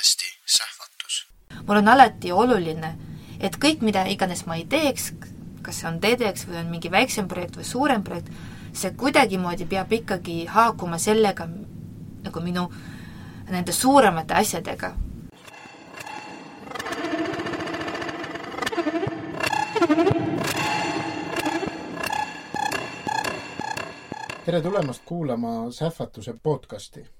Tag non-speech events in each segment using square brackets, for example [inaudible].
podcasti Sähvatus. mul on alati oluline, et kõik, mida iganes ma ei teeks, kas see on TEDx või on mingi väiksem projekt või suurem projekt, see kuidagimoodi peab ikkagi haakuma sellega, nagu minu nende suuremate asjadega. tere tulemast kuulama Sähvatuse podcasti.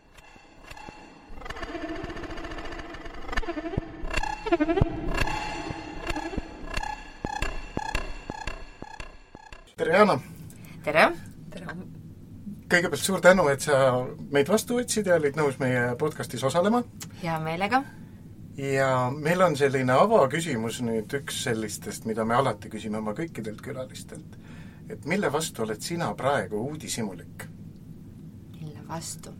Tere, Jana! tere! tere! kõigepealt suur tänu, et sa meid vastu võtsid ja olid nõus meie podcastis osalema. hea meelega. ja meil on selline avaküsimus nüüd, üks sellistest, mida me alati küsime oma kõikidelt külalistelt. et mille vastu oled sina praegu uudishimulik? mille vastu?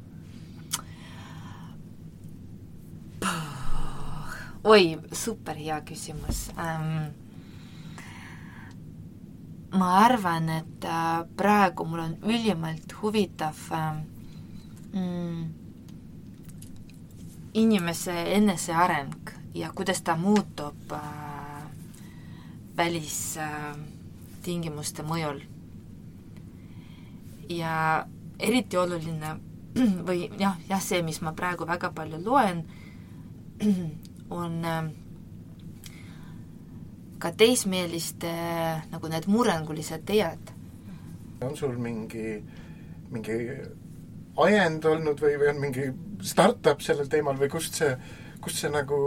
Oi, super hea küsimus ähm, ma arvan, et äh, praegu mul on ülimalt huvitav äh, mm, inimese eneseareng ja kuidas ta muutub äh, välistingimuste äh, mõjul. ja eriti oluline [clears throat] või jah, jah, see, mis ma praegu väga palju loen, [clears throat] on äh, ka teismeeliste nagu need murrangulised teed. on sul mingi, mingi ajend olnud või, või on mingi startup sellel teemal või kust see, kust see nagu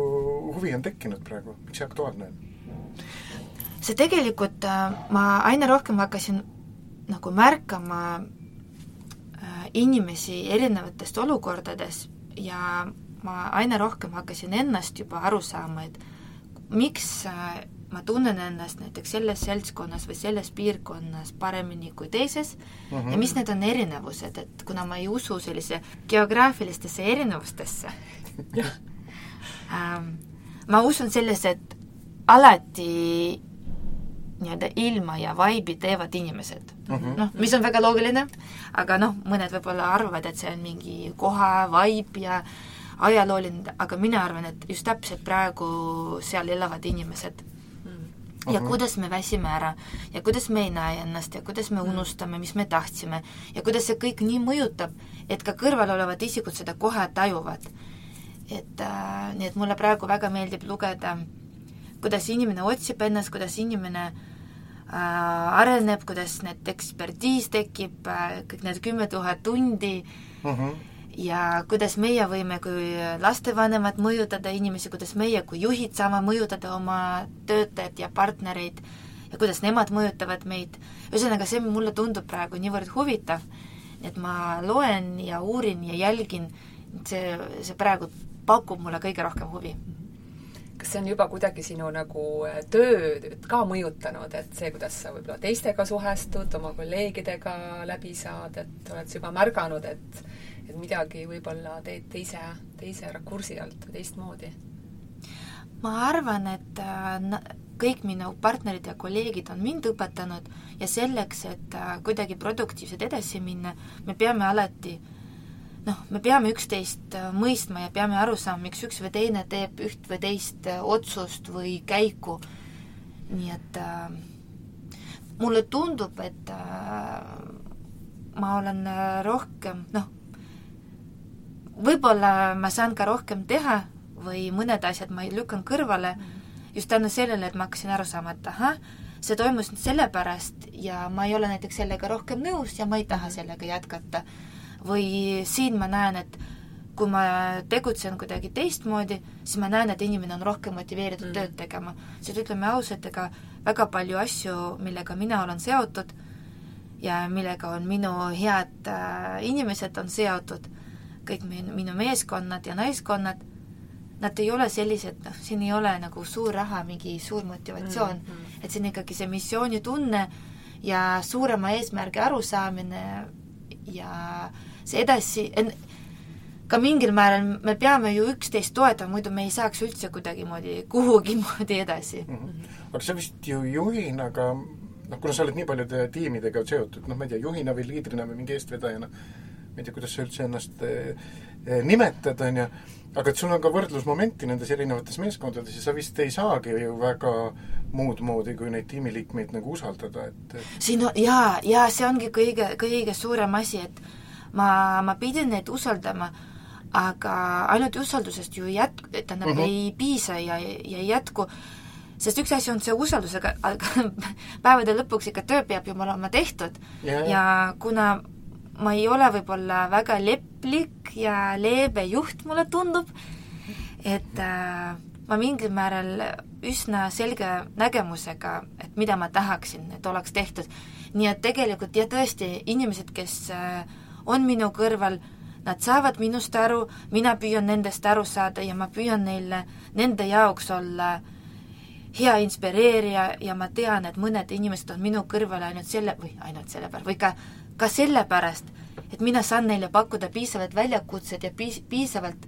huvi on tekkinud praegu, miks see aktuaalne on? see tegelikult, ma aina rohkem hakkasin nagu märkama äh, inimesi erinevatest olukordades ja ma aina rohkem hakkasin ennast juba aru saama, et miks äh, ma tunnen ennast näiteks selles seltskonnas või selles piirkonnas paremini kui teises mm -hmm. ja mis need on erinevused, et kuna ma ei usu sellise geograafilistesse erinevustesse [laughs] ähm, ma usun sellesse, et alati nii-öelda ilma ja vaibi teevad inimesed. Mm -hmm.. noh, mis on väga loogiline, aga noh, mõned võib-olla arvavad, et see on mingi koha vaib ja ajalooline, aga mina arvan, et just täpselt praegu seal elavad inimesed ja -huh. kuidas me väsime ära ja kuidas me ei näe ennast ja kuidas me unustame, mis me tahtsime ja kuidas see kõik nii mõjutab, et ka kõrval olevad isikud seda kohe tajuvad. et äh, nii, et mulle praegu väga meeldib lugeda, kuidas inimene otsib ennast, kuidas inimene äh, areneb, kuidas need ekspertiis tekib äh,, kõik need kümme tuhat tundi uh, -huh ja kuidas meie võime kui lastevanemad mõjutada inimesi, kuidas meie kui juhid saame mõjutada oma töötajaid ja partnereid ja kuidas nemad mõjutavad meid. ühesõnaga, see mulle tundub praegu niivõrd huvitav, et ma loen ja uurin ja jälgin, see, see praegu pakub mulle kõige rohkem huvi kas see on juba kuidagi sinu nagu tööd ka mõjutanud, et see, kuidas sa võib-olla teistega suhestud, oma kolleegidega läbi saad, et oled sa juba märganud, et et midagi võib-olla teed teise, teise rakursi alt või teistmoodi? ma arvan, et äh, kõik minu partnerid ja kolleegid on mind õpetanud ja selleks, et äh, kuidagi produktiivselt edasi minna, me peame alati noh, me peame üksteist äh, mõistma ja peame aru saama, miks üks või teine teeb üht või teist otsust või käiku. nii et äh, mulle tundub, et äh, ma olen rohkem, noh, võib-olla ma saan ka rohkem teha või mõned asjad ma lükkan kõrvale just tänu sellele, et ma hakkasin aru saama, et ahah, see toimus sellepärast ja ma ei ole näiteks sellega rohkem nõus ja ma ei taha sellega jätkata. või siin ma näen, et kui ma tegutsen kuidagi teistmoodi, siis ma näen, et inimene on rohkem motiveeritud mm. tööd tegema. sest ütleme ausalt, ega väga palju asju, millega mina olen seotud ja millega on minu head äh, inimesed on seotud, kõik minu, minu meeskonnad ja naiskonnad, nad ei ole sellised, noh, siin ei ole nagu suur raha, mingi suur motivatsioon mm. -hmm. et see on ikkagi see missioonitunne ja suurema eesmärgi arusaamine ja see edasi, ka mingil määral me peame ju üksteist toetama, muidu me ei saaks üldse kuidagimoodi kuhugi moodi edasi mm. -hmm. aga sa vist ju juhina ka noh, kuna sa oled nii paljude tiimidega seotud, noh ma ei tea, juhina või liidrina või mingi eestvedajana, ma ei tea, kuidas sa üldse ennast eh, eh nimetad, on ju, aga et sul on ka võrdlusmomenti nendes erinevates meeskondades ja sa vist ei saagi ju väga muud moodi, kui neid tiimiliikmeid nagu usaldada, et siin on, jaa, jaa, see ongi kõige, kõige suurem asi, et ma, ma pidin neid usaldama aga ainult usaldusest ju jät-, tähendab mm, -hmm. ei piisa ja, ja ei jätku, sest üks asi on see usaldus, aga, aga [laughs] päevade lõpuks ikka töö peab ju olema tehtud yeah. ja kuna ma ei ole võib-olla väga leplik ja leebe juht, mulle tundub, et äh, ma mingil määral üsna selge nägemusega, et mida ma tahaksin, et oleks tehtud. nii et tegelikult jah, tõesti, inimesed, kes äh, on minu kõrval Nad saavad minust aru, mina püüan nendest aru saada ja ma püüan neile, nende jaoks olla hea inspireerija ja ma tean, et mõned inimesed on minu kõrval ainult selle, või ainult sellepärast, või ka, ka sellepärast, et mina saan neile pakkuda piisavalt väljakutset ja piis-, piisavalt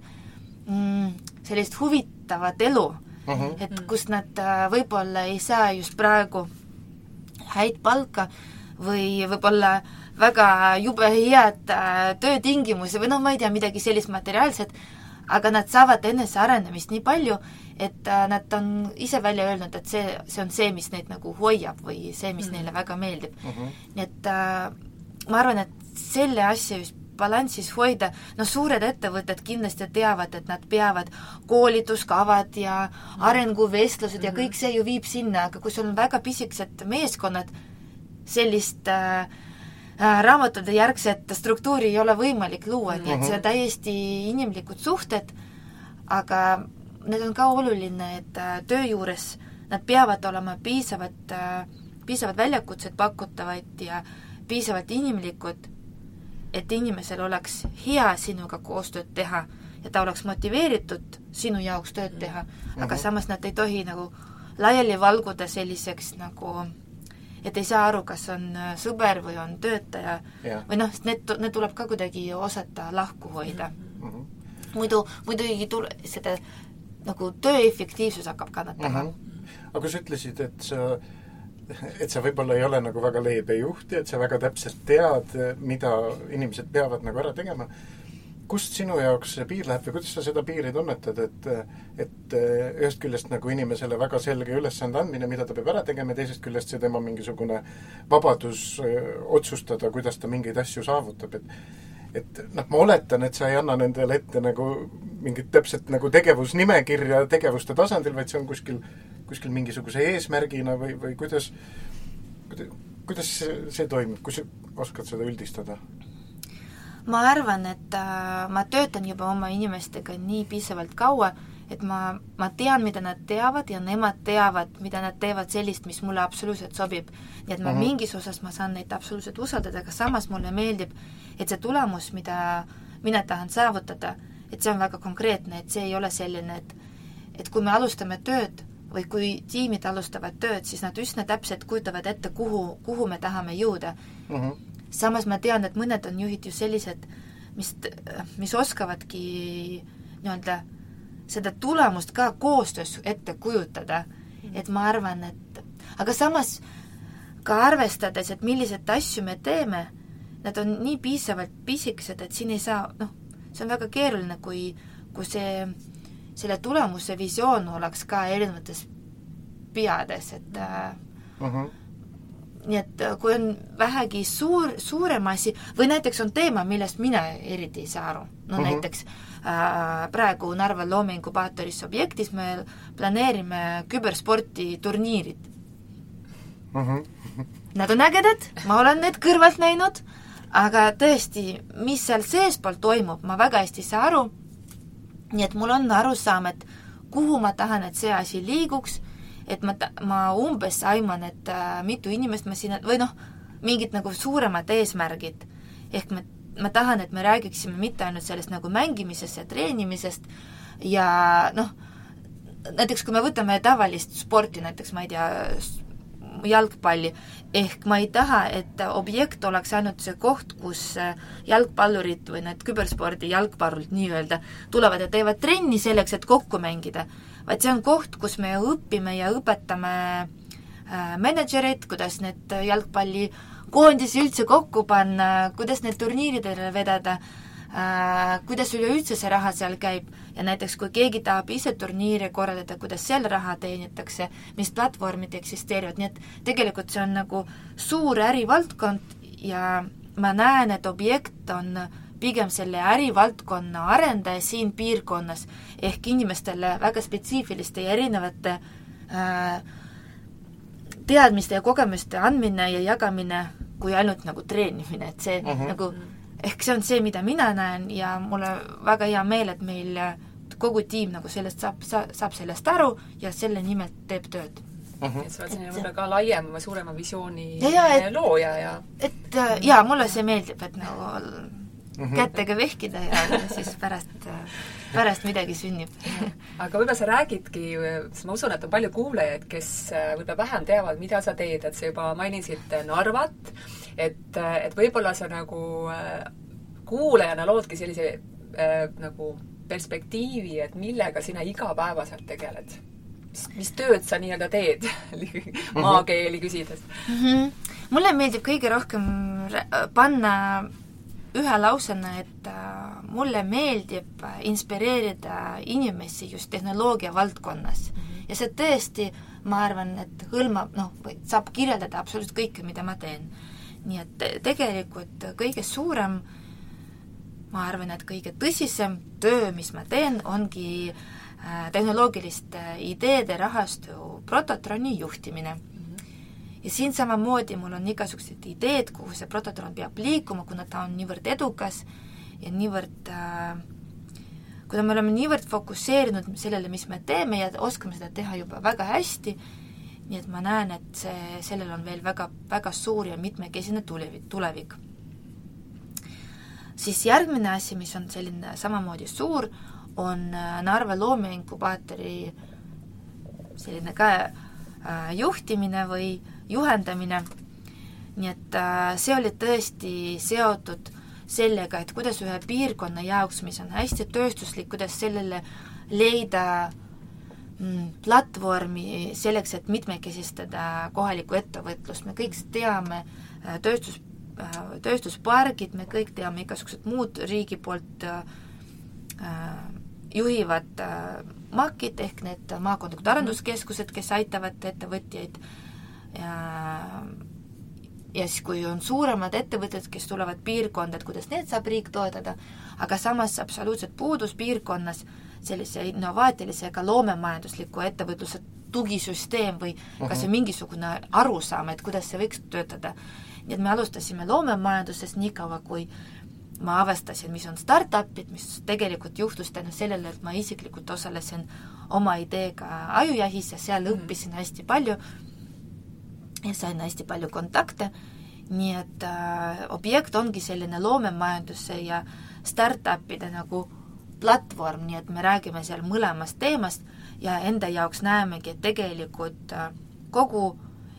mm, sellist huvitavat elu uh, -huh. et kus nad äh, võib-olla ei saa just praegu häid palka või võib-olla väga jube head äh, töötingimusi või noh, ma ei tea, midagi sellist materiaalset, aga nad saavad enesearenemist nii palju, et äh, nad on ise välja öelnud, et see, see on see, mis neid nagu hoiab või see, mis mm -hmm. neile väga meeldib mm. -hmm. nii et ma arvan, et selle asja just balansis hoida, no suured ettevõtted kindlasti teavad, et nad peavad koolituskavad ja arenguvestlused mm -hmm. ja kõik see ju viib sinna, aga kui sul on väga pisikesed meeskonnad, sellist äh, Äh, raamatute järgset struktuuri ei ole võimalik luua mm, -hmm. nii et see on mhm. täiesti inimlikud suhted, aga need on ka oluline, et äh, töö juures nad peavad olema piisavalt, äh, piisavalt väljakutset pakutavad ja piisavalt inimlikud, et inimesel oleks hea sinuga koostööd teha ja ta oleks motiveeritud sinu jaoks tööd teha aga mhm. samas nad ei tohi nagu laiali valguda selliseks nagu et ei saa aru, kas on äh, sõber või on töötaja ja. või noh, need, need tuleb ka kuidagi osata lahku hoida mm. -hmm. muidu, muidu ei tule, seda nagu töö efektiivsus hakkab kannatama mm. -hmm. aga sa ütlesid, et sa et sa võib-olla ei ole nagu väga leebe juht ja et sa väga täpselt tead, mida inimesed peavad nagu ära tegema. Kust sinu jaoks see piir läheb või kuidas sa seda piiri tunnetad, et et eh, ühest küljest nagu inimesele väga selge ülesande andmine, mida ta peab ära tegema, ja teisest küljest see tema mingisugune vabadus eh, otsustada, kuidas ta mingeid asju saavutab, et et noh, ma oletan, et sa ei anna nendele ette nagu mingit täpset nagu tegevusnimekirja tegevuste tasandil, vaid see on kuskil, kuskil mingisuguse eesmärgina või, või kuidas, kuidas see, see toimub, kui sa oskad seda üldistada? ma arvan, et äh, ma töötan juba oma inimestega nii piisavalt kaua, et ma, ma tean, mida nad teavad ja nemad teavad, mida nad teevad sellist, mis mulle absoluutselt sobib. nii et ma mm -hmm. mingis osas ma saan neid absoluutselt usaldada, aga samas mulle meeldib, et see tulemus, mida mina tahan saavutada, et see on väga konkreetne, et see ei ole selline, et et kui me alustame tööd või kui tiimid alustavad tööd, siis nad üsna täpselt kujutavad ette, kuhu, kuhu me tahame jõuda mm. -hmm samas ma tean, et mõned on juhid just sellised, mis, mis oskavadki nii-öelda seda tulemust ka koostöös ette kujutada. et ma arvan, et aga samas ka arvestades, et milliseid asju me teeme, nad on nii piisavalt pisikesed, et siin ei saa, noh, see on väga keeruline, kui, kui see, selle tulemuse visioon oleks ka erinevates peades, et uh -huh nii et äh, kui on vähegi suur, suurem asi või näiteks on teema, millest mina eriti ei saa aru, no uh mhm. -huh. näiteks äh, praegu Narva loomeinkubaatoris objektis me planeerime kübersporti turniirid uh. Mhm. -huh. Nad on ägedad, ma olen need kõrvalt näinud, aga tõesti, mis seal seespool toimub, ma väga hästi ei saa aru, nii et mul on arusaam, et kuhu ma tahan, et see asi liiguks et ma, ma umbes aiman, et äh, mitu inimest ma siin, või noh, mingid nagu suuremad eesmärgid. ehk me, ma tahan, et me räägiksime mitte ainult sellest nagu mängimisest ja treenimisest ja noh, näiteks kui me võtame tavalist sporti, näiteks ma ei tea, jalgpalli. ehk ma ei taha, et objekt oleks ainult see koht, kus äh, jalgpallurid või need küberspordi jalgpallurid nii-öelda tulevad ja teevad trenni selleks, et kokku mängida, vaid see on koht, kus me õpime ja õpetame äh, mänedžereid, kuidas need jalgpallikoondisi üldse kokku panna, kuidas need turniiridele vedada äh,, kuidas üleüldse see raha seal käib. Ja näiteks kui keegi tahab ise turniire korraldada, kuidas seal raha teenitakse, mis platvormid eksisteerivad, nii et tegelikult see on nagu suur ärivaldkond ja ma näen, et objekt on pigem selle ärivaldkonna arendaja siin piirkonnas, ehk inimestele väga spetsiifiliste ja erinevate äh, teadmiste ja kogemuste andmine ja jagamine kui ainult nagu treenimine, et see uh mhm. -huh. nagu ehk see on see, mida mina näen ja mul on väga hea meel, et meil kogu tiim nagu sellest saab, sa-, saab sellest aru ja selle nimel teeb tööd uh. -huh. et sa oled selline võib-olla ka laiema, suurema visiooni ja, ja, et, looja ja et äh, jaa, mulle see meeldib, et nagu. Kätega vehkida ja siis pärast pärast midagi sünnib aga võib-olla sa räägidki, sest ma usun, et on palju kuulajaid, kes äh, võib-olla vähem teavad, mida sa teed, et sa juba mainisid Narvat, et, et võib-olla sa nagu äh, kuulajana loodki sellise äh, nagu perspektiivi, et millega sina igapäevaselt tegeled? mis, mis tööd sa nii-öelda teed mhm. maakeeli küsides mm? -hmm. mulle meeldib kõige rohkem panna ühe lausena, et äh, mulle meeldib inspireerida inimesi just tehnoloogia valdkonnas mm. -hmm. ja see tõesti, ma arvan, et hõlmab, noh, saab kirjeldada absoluutselt kõike, mida ma teen nii et tegelikult kõige suurem, ma arvan, et kõige tõsisem töö, mis ma teen, ongi äh, tehnoloogiliste ideede rahastu Prototroni juhtimine. Ja siin samamoodi mul on igasugused ideed, kuhu see Prototron peab liikuma, kuna ta on niivõrd edukas ja niivõrd äh, kuna me oleme niivõrd fokusseerinud sellele, mis me teeme ja oskame seda teha juba väga hästi, nii et ma näen, et see, sellel on veel väga, väga suur ja mitmekesine tulevik, tulevik. siis järgmine asi, mis on selline samamoodi suur, on äh, Narva loomeinkubaatori selline ka äh, juhtimine või juhendamine, nii et äh, see oli tõesti seotud sellega, et kuidas ühe piirkonna jaoks, mis on hästi tööstuslik, kuidas sellele leida äh, Mm, platvormi selleks, et mitmekesistada kohalikku ettevõtlust, me kõik teame äh, tööstus, äh, tööstuspargid, me kõik teame igasugused muud riigi poolt äh, juhivad MAK-id ehk need maakondlikud arenduskeskused, kes aitavad ettevõtjaid ja ja siis, kui on suuremad ettevõtted, kes tulevad piirkonda, et kuidas need saab riik toetada, aga samas absoluutselt puudus piirkonnas sellise innovaatilise ka loomemajandusliku ettevõtluse tugisüsteem või kas või mingisugune arusaam, et kuidas see võiks töötada. nii et me alustasime loomemajandusest niikaua, kui ma avastasin, mis on startup'id, mis tegelikult juhtus tänu sellele, et ma isiklikult osalesin oma ideega ajujahis ja seal mm. õppisin hästi palju ja sain hästi palju kontakte, nii et äh, objekt ongi selline loomemajanduse ja startup'ide nagu platvorm, nii et me räägime seal mõlemast teemast ja enda jaoks näemegi, et tegelikult äh, kogu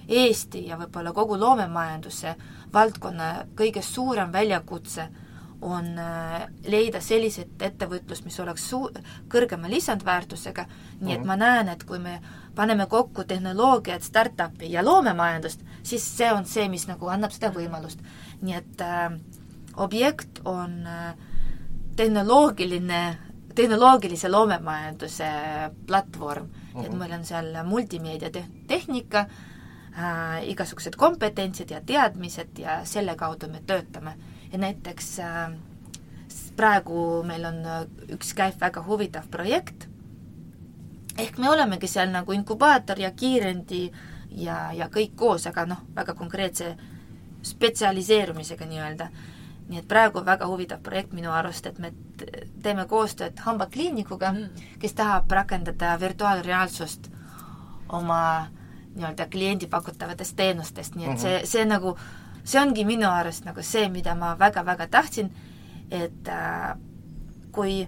Eesti ja võib-olla kogu loomemajanduse valdkonna kõige suurem väljakutse on äh, leida selliseid ettevõtlust, mis oleks suu-, kõrgema lisandväärtusega, nii et mhm. ma näen, et kui me paneme kokku tehnoloogiat, startup'i ja loomemajandust, siis see on see, mis nagu annab seda võimalust. nii et äh, objekt on äh, tehnoloogiline, tehnoloogilise loomemajanduse platvorm uh, -huh. et mhm. meil on seal multimeedia te-, tehnika äh,, igasugused kompetentsid ja teadmised ja selle kaudu me töötame. Ja näiteks äh, praegu meil on äh, üks käib väga huvitav projekt, ehk me olemegi seal nagu inkubaator ja kiirendi ja, ja kõik koos, aga noh, väga konkreetse spetsialiseerumisega nii-öelda nii et praegu väga huvitav projekt minu arust, et me teeme koostööd hambakliinikuga mm., kes tahab rakendada virtuaalreaalsust oma nii-öelda kliendi pakutavatest teenustest, nii et mm -hmm. see, see nagu, see ongi minu arust nagu see, mida ma väga-väga tahtsin, et äh, kui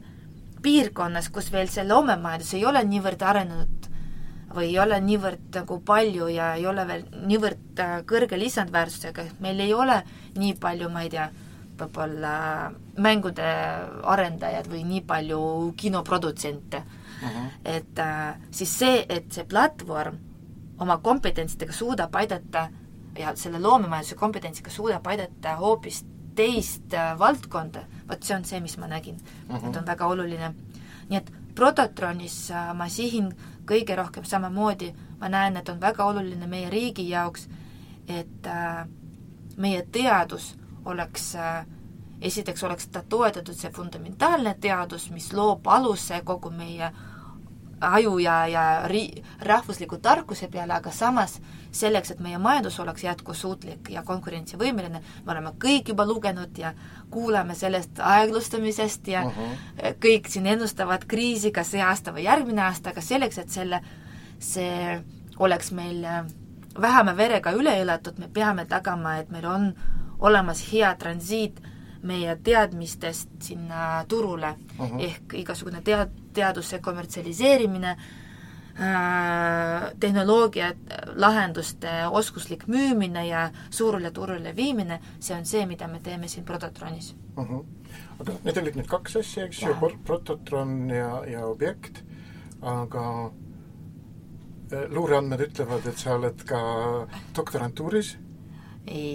piirkonnas, kus veel see loomemajandus ei ole niivõrd arenenud, või ei ole niivõrd nagu palju ja ei ole veel niivõrd äh, kõrge lisandväärtusega, et meil ei ole nii palju, ma ei tea, võib-olla mängude arendajad või nii palju kinoprodutsente uh. -huh. et äh, siis see, et see platvorm oma kompetentsidega suudab aidata ja selle loomemajanduse kompetentsiga suudab aidata hoopis teist äh, valdkonda, vot see on see, mis ma nägin uh. -huh. et on väga oluline. nii et Prototronis äh, ma sihin kõige rohkem samamoodi, ma näen, et on väga oluline meie riigi jaoks, et äh, meie teadus oleks äh, esiteks oleks ta toetatud, see fundamentaalne teadus, mis loob aluse kogu meie aju ja, ja ri-, rahvusliku tarkuse peale, aga samas selleks, et meie majandus oleks jätkusuutlik ja konkurentsivõimeline, me oleme kõik juba lugenud ja kuuleme sellest aeglustamisest ja uh -huh. kõik siin ennustavad kriisi ka see aasta või järgmine aasta, aga selleks, et selle, see oleks meil vähema verega üle elatud, me peame tagama, et meil on olemas hea transiit meie teadmistest sinna turule uh, -huh. ehk igasugune tead-, teaduse kommertsialiseerimine äh,, tehnoloogia lahenduste oskuslik müümine ja suurele turule viimine, see on see, mida me teeme siin Prototronis uh. -huh. aga need olid nüüd kaks asja, eks ju, Prototron ja, ja Objekt, aga äh, luureandmed ütlevad, et sa oled ka doktorantuuris?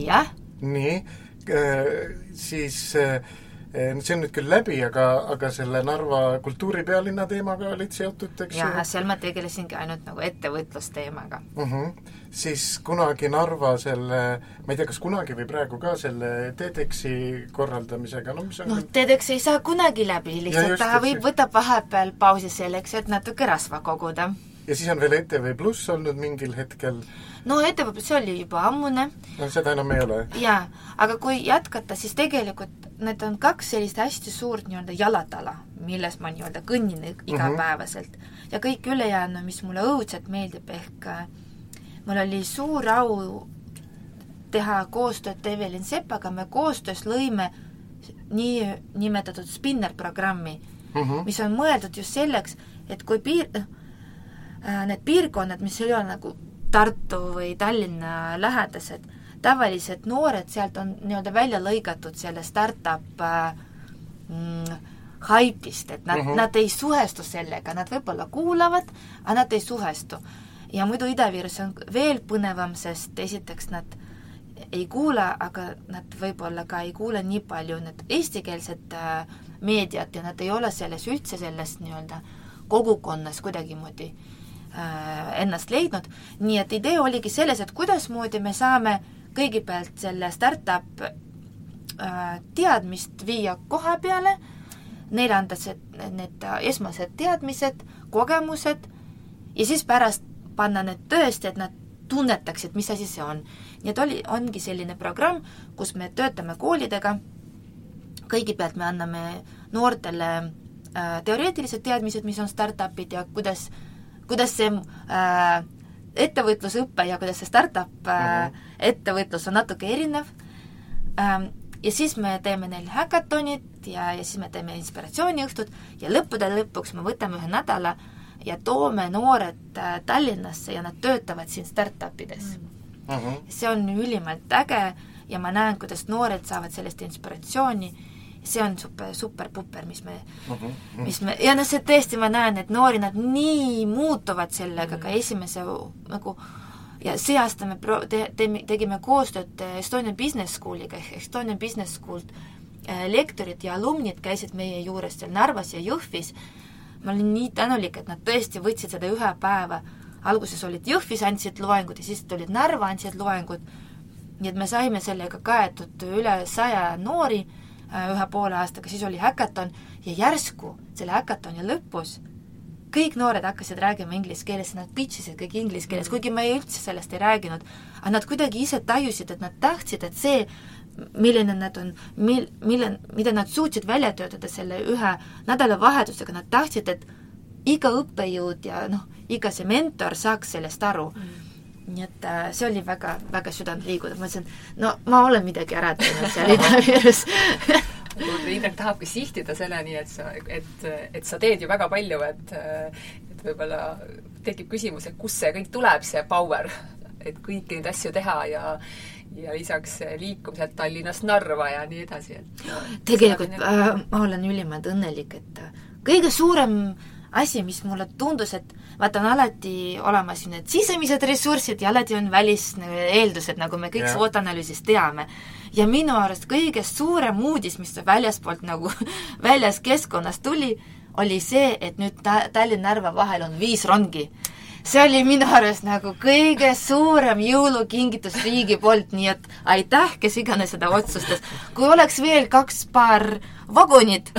jah. nii Äh, siis äh, äh, see on nüüd küll läbi, aga, aga selle Narva kultuuripealinna teemaga olid seotud, eks ju? seal ma tegelesingi ainult nagu ettevõtlusteemaga uh. Mhm. -huh. siis kunagi Narva selle, ma ei tea, kas kunagi või praegu ka selle TEDxi korraldamisega, no mis on noh, TEDx ei saa kunagi läbi, lihtsalt ta võib, võtab vahepeal pausi selleks, et natuke rasva koguda. ja siis on veel ETV Pluss olnud mingil hetkel no ettevõte, see oli juba ammune. no seda enam ei ole? jaa, aga kui jätkata, siis tegelikult need on kaks sellist hästi suurt nii-öelda jalatala, milles ma nii-öelda kõnnin igapäevaselt. -hmm. ja kõik ülejäänu, mis mulle õudselt meeldib, ehk äh, mul oli suur au teha koostööd Evelin Sepaga, me koostöös lõime nii nimetatud spinner-programmi mm, -hmm. mis on mõeldud just selleks, et kui piir, äh, need piirkonnad, mis ei ole nagu Tartu või Tallinna lähedased, tavalised noored sealt on nii-öelda välja lõigatud selle startup äh, mm, haipist, et nad uh, mhm. -huh. nad ei suhestu sellega, nad võib-olla kuulavad, aga nad ei suhestu. ja muidu Ida-Virus on veel põnevam, sest esiteks nad ei kuula, aga nad võib-olla ka ei kuule nii palju need eestikeelset äh, meediat ja nad ei ole selles üldse selles nii-öelda kogukonnas kuidagimoodi äh, Äh, ennast leidnud, nii et idee oligi selles, et kuidasmoodi me saame kõigepealt selle startup äh, teadmist viia koha peale, neile anda see, need esmased teadmised, kogemused ja siis pärast panna need tõesti, et nad tunnetaksid, mis asi see on. nii et oli, ongi selline programm, kus me töötame koolidega, kõigepealt me anname noortele äh, teoreetilised teadmised, mis on startup'id ja kuidas kuidas see äh, ettevõtlusõpe ja kuidas see startup uh -huh. ettevõtlus on natuke erinev ähm,, ja siis me teeme neil häkatonid ja, ja siis me teeme inspiratsiooniõhtud ja lõppude lõpuks me võtame ühe nädala ja toome noored äh, Tallinnasse ja nad töötavad siin startup ides uh. -huh. see on ülimalt äge ja ma näen, kuidas noored saavad sellest inspiratsiooni see on super, super-puper, mis me uh, -huh. mis me, ja noh, see tõesti, ma näen, et noori, nad nii muutuvad sellega ka esimese nagu ja see aasta me pro-, te-, te-, tegime koostööd Estonian Business Schooliga ehk Estonian Business School'd. Äh, lektorid ja alumnid käisid meie juures seal Narvas ja Jõhvis, ma olin nii tänulik, et nad tõesti võtsid seda ühe päeva, alguses olid Jõhvis, andsid loengud ja siis tulid Narva, andsid loengud, nii et me saime sellega kaetud üle saja noori ühe poole aastaga, siis oli häkaton ja järsku selle häkatoni lõpus kõik noored hakkasid rääkima inglise keeles, nad pitch isid kõik inglise keeles, kuigi ma ei üldse sellest ei rääkinud. aga nad kuidagi ise tajusid, et nad tahtsid, et see, milline nad on, mil-, mille, mida nad suutsid välja töötada selle ühe nädalavahetusega, nad tahtsid, et iga õppejõud ja noh, iga see mentor saaks sellest aru. Mm nii et äh, see oli väga, väga südantliigudav, ma mõtlesin, no ma olen midagi ära teinud seal [laughs] Ida-Virus Indrek tahabki sihtida selleni, et sa, et, et sa teed ju väga palju, et et võib-olla tekib küsimus, et kust see kõik tuleb, see power, et kõiki neid asju teha ja ja lisaks liikumised Tallinnast Narva ja nii edasi, et tegelikult äh, ma olen ülimalt õnnelik, et äh, kõige suurem asi, mis mulle tundus, et vaata, on alati olemas ju need sisemised ressursid ja alati on väliseeldused, nagu me kõik Jah. SWOT-analüüsis teame. ja minu arust kõige suurem uudis, mis väljaspoolt nagu [laughs] väljas keskkonnast tuli, oli see, et nüüd Ta-, Tallinn-Narva vahel on viis rongi see oli minu arust nagu kõige suurem jõulukingitus riigi poolt, nii et aitäh, kes iganes seda otsustas. kui oleks veel kaks paar vagunit,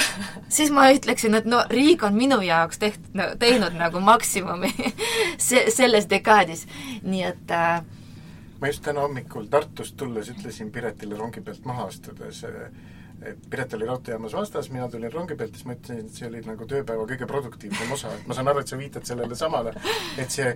siis ma ütleksin, et no riik on minu jaoks teht- no,, teinud nagu maksimumi [laughs] se-, selles dekaadis. nii et äh, ma just täna hommikul Tartust tulles ütlesin Piretile rongi pealt maha astudes, et Piret oli raudteejaamas vastas, mina tulin rongi pealt, siis ma ütlesin, et see oli nagu tööpäeva kõige produktiivsem osa, et ma saan aru, et sa viitad sellele samale, et see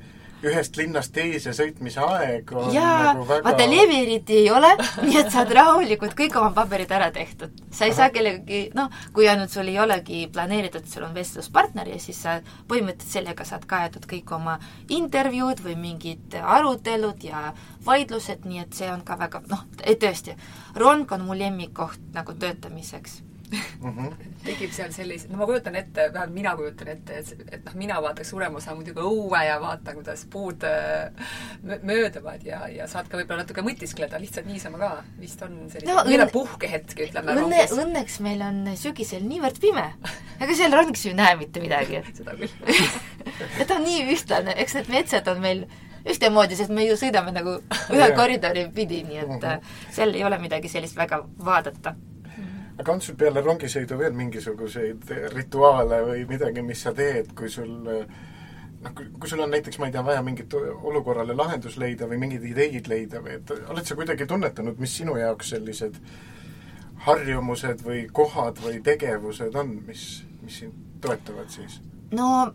ühest linnast teise sõitmise aeg on jaa nagu väga vaata levi eriti ei ole, [laughs] nii et saad rahulikult kõik oma paberid ära tehtud. sa ei saa kellegagi, noh, kui ainult sul ei olegi planeeritud, sul on vestluspartner ja siis sa põhimõtteliselt sellega saad kaetud kõik oma intervjuud või mingid arutelud ja vaidlused, nii et see on ka väga, noh, tõesti, rong on mu lemmikkoht nagu töötamiseks mm -hmm. tekib seal sellise, no ma kujutan ette, vähemalt mina kujutan ette, et, et noh, mina vaataks suurema osa muidugi õue ja vaatan, kuidas puud äh, mö- mööduvad ja, ja saad ka võib-olla natuke mõtiskleda lihtsalt niisama ka, vist on selline No õnne puhkehetk, ütleme õnne, õnneks meil on sügisel niivõrd pime. ega seal rongis ju ei näe mitte midagi, et [laughs] seda küll. [laughs] ja ta on nii ühtlane, eks need metsad on meil ühtemoodi, sest me ju sõidame nagu ühe koridori pidi, nii et Mhm. seal ei ole midagi sellist väga vaadata. Aga on sul peale rongisõidu veel mingisuguseid rituaale või midagi, mis sa teed, kui sul noh, kui sul on näiteks, ma ei tea, vaja mingit olukorrale lahendus leida või mingeid ideid leida või et oled sa kuidagi tunnetanud, mis sinu jaoks sellised harjumused või kohad või tegevused on, mis, mis sind toetavad siis? no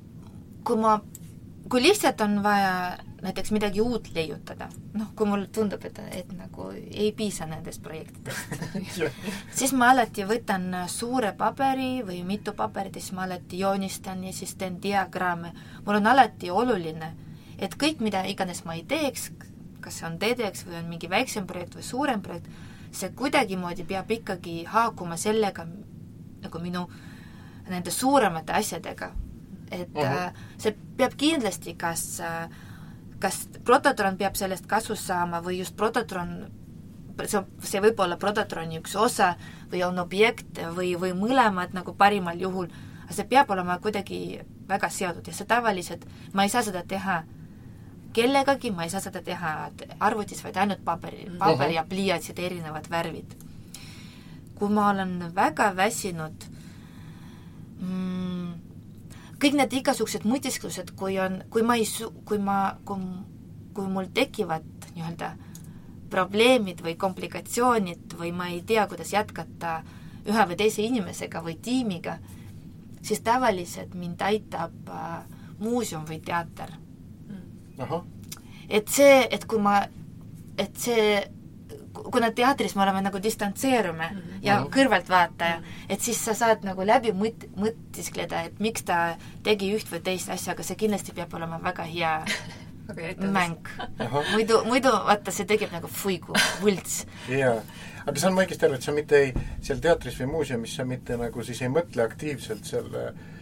kui ma, kui lihtsalt on vaja näiteks midagi uut leiutada, noh, kui mulle tundub, et, et nagu ei piisa nendest projektidest, [laughs] siis ma alati võtan suure paberi või mitu paberit ja siis ma alati joonistan ja siis teen diagramme. mul on alati oluline, et kõik, mida iganes ma ei teeks, kas see on TEDx või on mingi väiksem projekt või suurem projekt, see kuidagimoodi peab ikkagi haakuma sellega, nagu minu nende suuremate asjadega. et Mhm. -huh. see peab kindlasti kas äh, kas Prototron peab sellest kasu saama või just Prototron see, see võib olla Prototroni üks osa või on objekt või, või mõlemad nagu parimal juhul, aga see peab olema kuidagi väga seotud ja see tavaliselt, ma ei saa seda teha kellegagi, ma ei saa seda teha arvutis, vaid ainult paberi, paber ja pliiatsid, erinevad värvid. kui ma olen väga väsinud mm, kõik need igasugused mõtisklused, kui on, kui ma ei su-, kui ma, kui, kui mul tekivad nii-öelda probleemid või komplikatsioonid või ma ei tea, kuidas jätkata ühe või teise inimesega või tiimiga, siis tavaliselt mind aitab äh, muuseum või teater. ahah, et see, et kui ma, et see, kuna teatris me oleme nagu distantseerume mm -hmm. ja kõrvaltvaataja, et siis sa saad nagu läbi mõt-, mõtiskleda, et miks ta tegi üht või teist asja, aga see kindlasti peab olema väga hea [laughs] mäng. muidu, muidu vaata, see tekib nagu fuigu, võlts. jaa. aga saan ma õigesti aru, et sa mitte ei, seal teatris või muuseumis sa mitte nagu siis ei mõtle aktiivselt selle eh,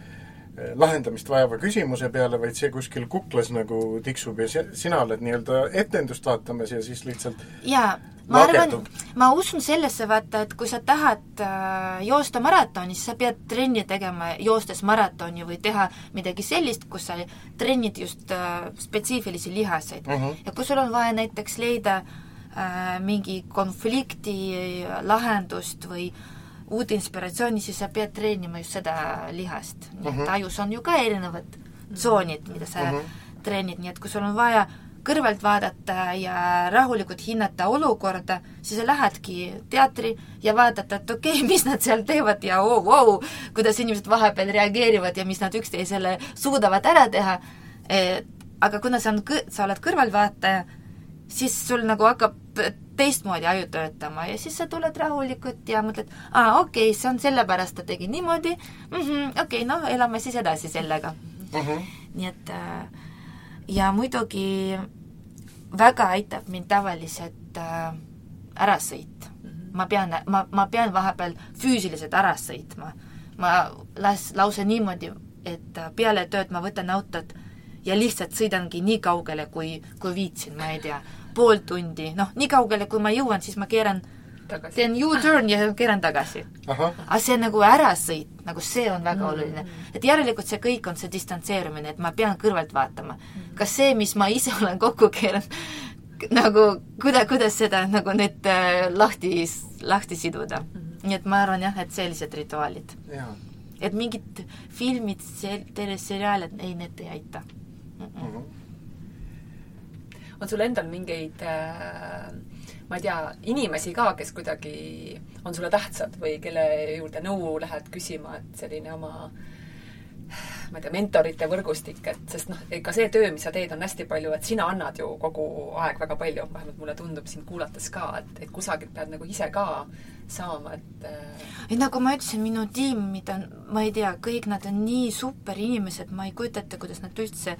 lahendamist vajava küsimuse peale, vaid see kuskil kuklas nagu tiksub ja si- sina oled nii-öelda etendust vaatamas ja siis lihtsalt jaa, ma arvan ma usun sellesse, vaata, et kui sa tahad äh, joosta maratoni, siis sa pead trenni tegema joostes maratoni või teha midagi sellist, kus sa trennid just äh, spetsiifilisi lihaseid Mhm. ja kui sul on vaja näiteks leida äh, mingi konflikti lahendust või uut inspiratsiooni, siis sa pead treenima just seda lihast. nii et Mhm. ajus on ju ka erinevad tsoonid, mida sa Mhm. treenid, nii et kui sul on vaja kõrvalt vaadata ja rahulikult hinnata olukorda, siis sa lähedki teatri ja vaatad, et okei okay, [laughs] mis nad seal teevad ja oo oh,, wow, kuidas inimesed vahepeal reageerivad ja mis nad üksteisele suudavad ära teha. et aga kuna sa on sa oled kõrvaltvaataja, siis sul nagu hakkab teistmoodi aju töötama ja siis sa tuled rahulikult ja mõtled, aa okei okay,, see on sellepärast ta tegi niimoodi mm -hmm,, okei okay,, noh, elame siis edasi sellega uh -huh. nii et äh, ja muidugi väga aitab mind tavaliselt äh, ärasõit mm. -hmm. ma pean, ma, ma pean vahepeal füüsiliselt ära sõitma. ma las-, lausa niimoodi, et peale tööd ma võtan autot ja lihtsalt sõidangi nii kaugele, kui, kui viitsin, ma ei tea, pool tundi, noh, nii kaugele, kui ma jõuan, siis ma keeran tagasi. teen U-turn ja keeran tagasi. aga see nagu ärasõit, nagu see on väga mm -hmm. oluline. et järelikult see kõik on see distantseerumine, et ma pean kõrvalt vaatama mm. -hmm. kas see, mis ma ise olen kokku keeranud, nagu kuida-, kuidas seda nagu nüüd äh, lahti, lahti siduda mm. -hmm. nii et ma arvan jah, et sellised rituaalid. et mingid filmid, teleseriaalid, ei, need ei aita mm. -mm. on sul endal mingeid äh, ma ei tea, inimesi ka, kes kuidagi on sulle tähtsad või kelle juurde nõu lähed küsima, et selline oma ma ei tea, mentorite võrgustik, et sest noh, ega see töö, mis sa teed, on hästi palju, et sina annad ju kogu aeg väga palju, vähemalt mulle tundub sind kuulates ka, et, et kusagilt pead nagu ise ka saama, et äh, ei, nagu ma ütlesin, minu tiimid on, ma ei tea, kõik nad on nii super inimesed, ma ei kujuta ette, kuidas nad üldse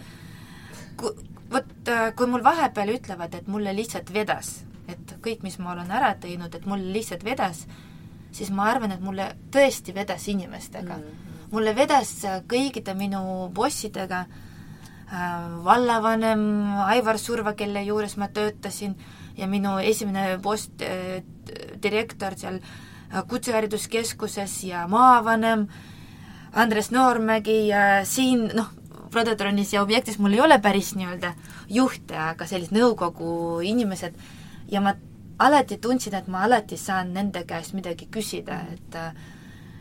ku-, vot äh, kui mul vahepeal ütlevad, et mulle lihtsalt vedas, et kõik, mis ma olen ära teinud, et mul lihtsalt vedas, siis ma arvan, et mulle tõesti vedas inimestega mm. -hmm. Mulle vedas kõikide minu bossidega. Äh,, vallavanem Aivar Surva, kelle juures ma töötasin, ja minu esimene boss äh,, direktor seal äh, Kutsehariduskeskuses ja maavanem Andres Noormägi ja siin noh, Prodotronis ja Objektis mul ei ole päris nii-öelda juhte, aga sellised nõukogu inimesed, ja ma alati tundsin, et ma alati saan nende käest midagi küsida, et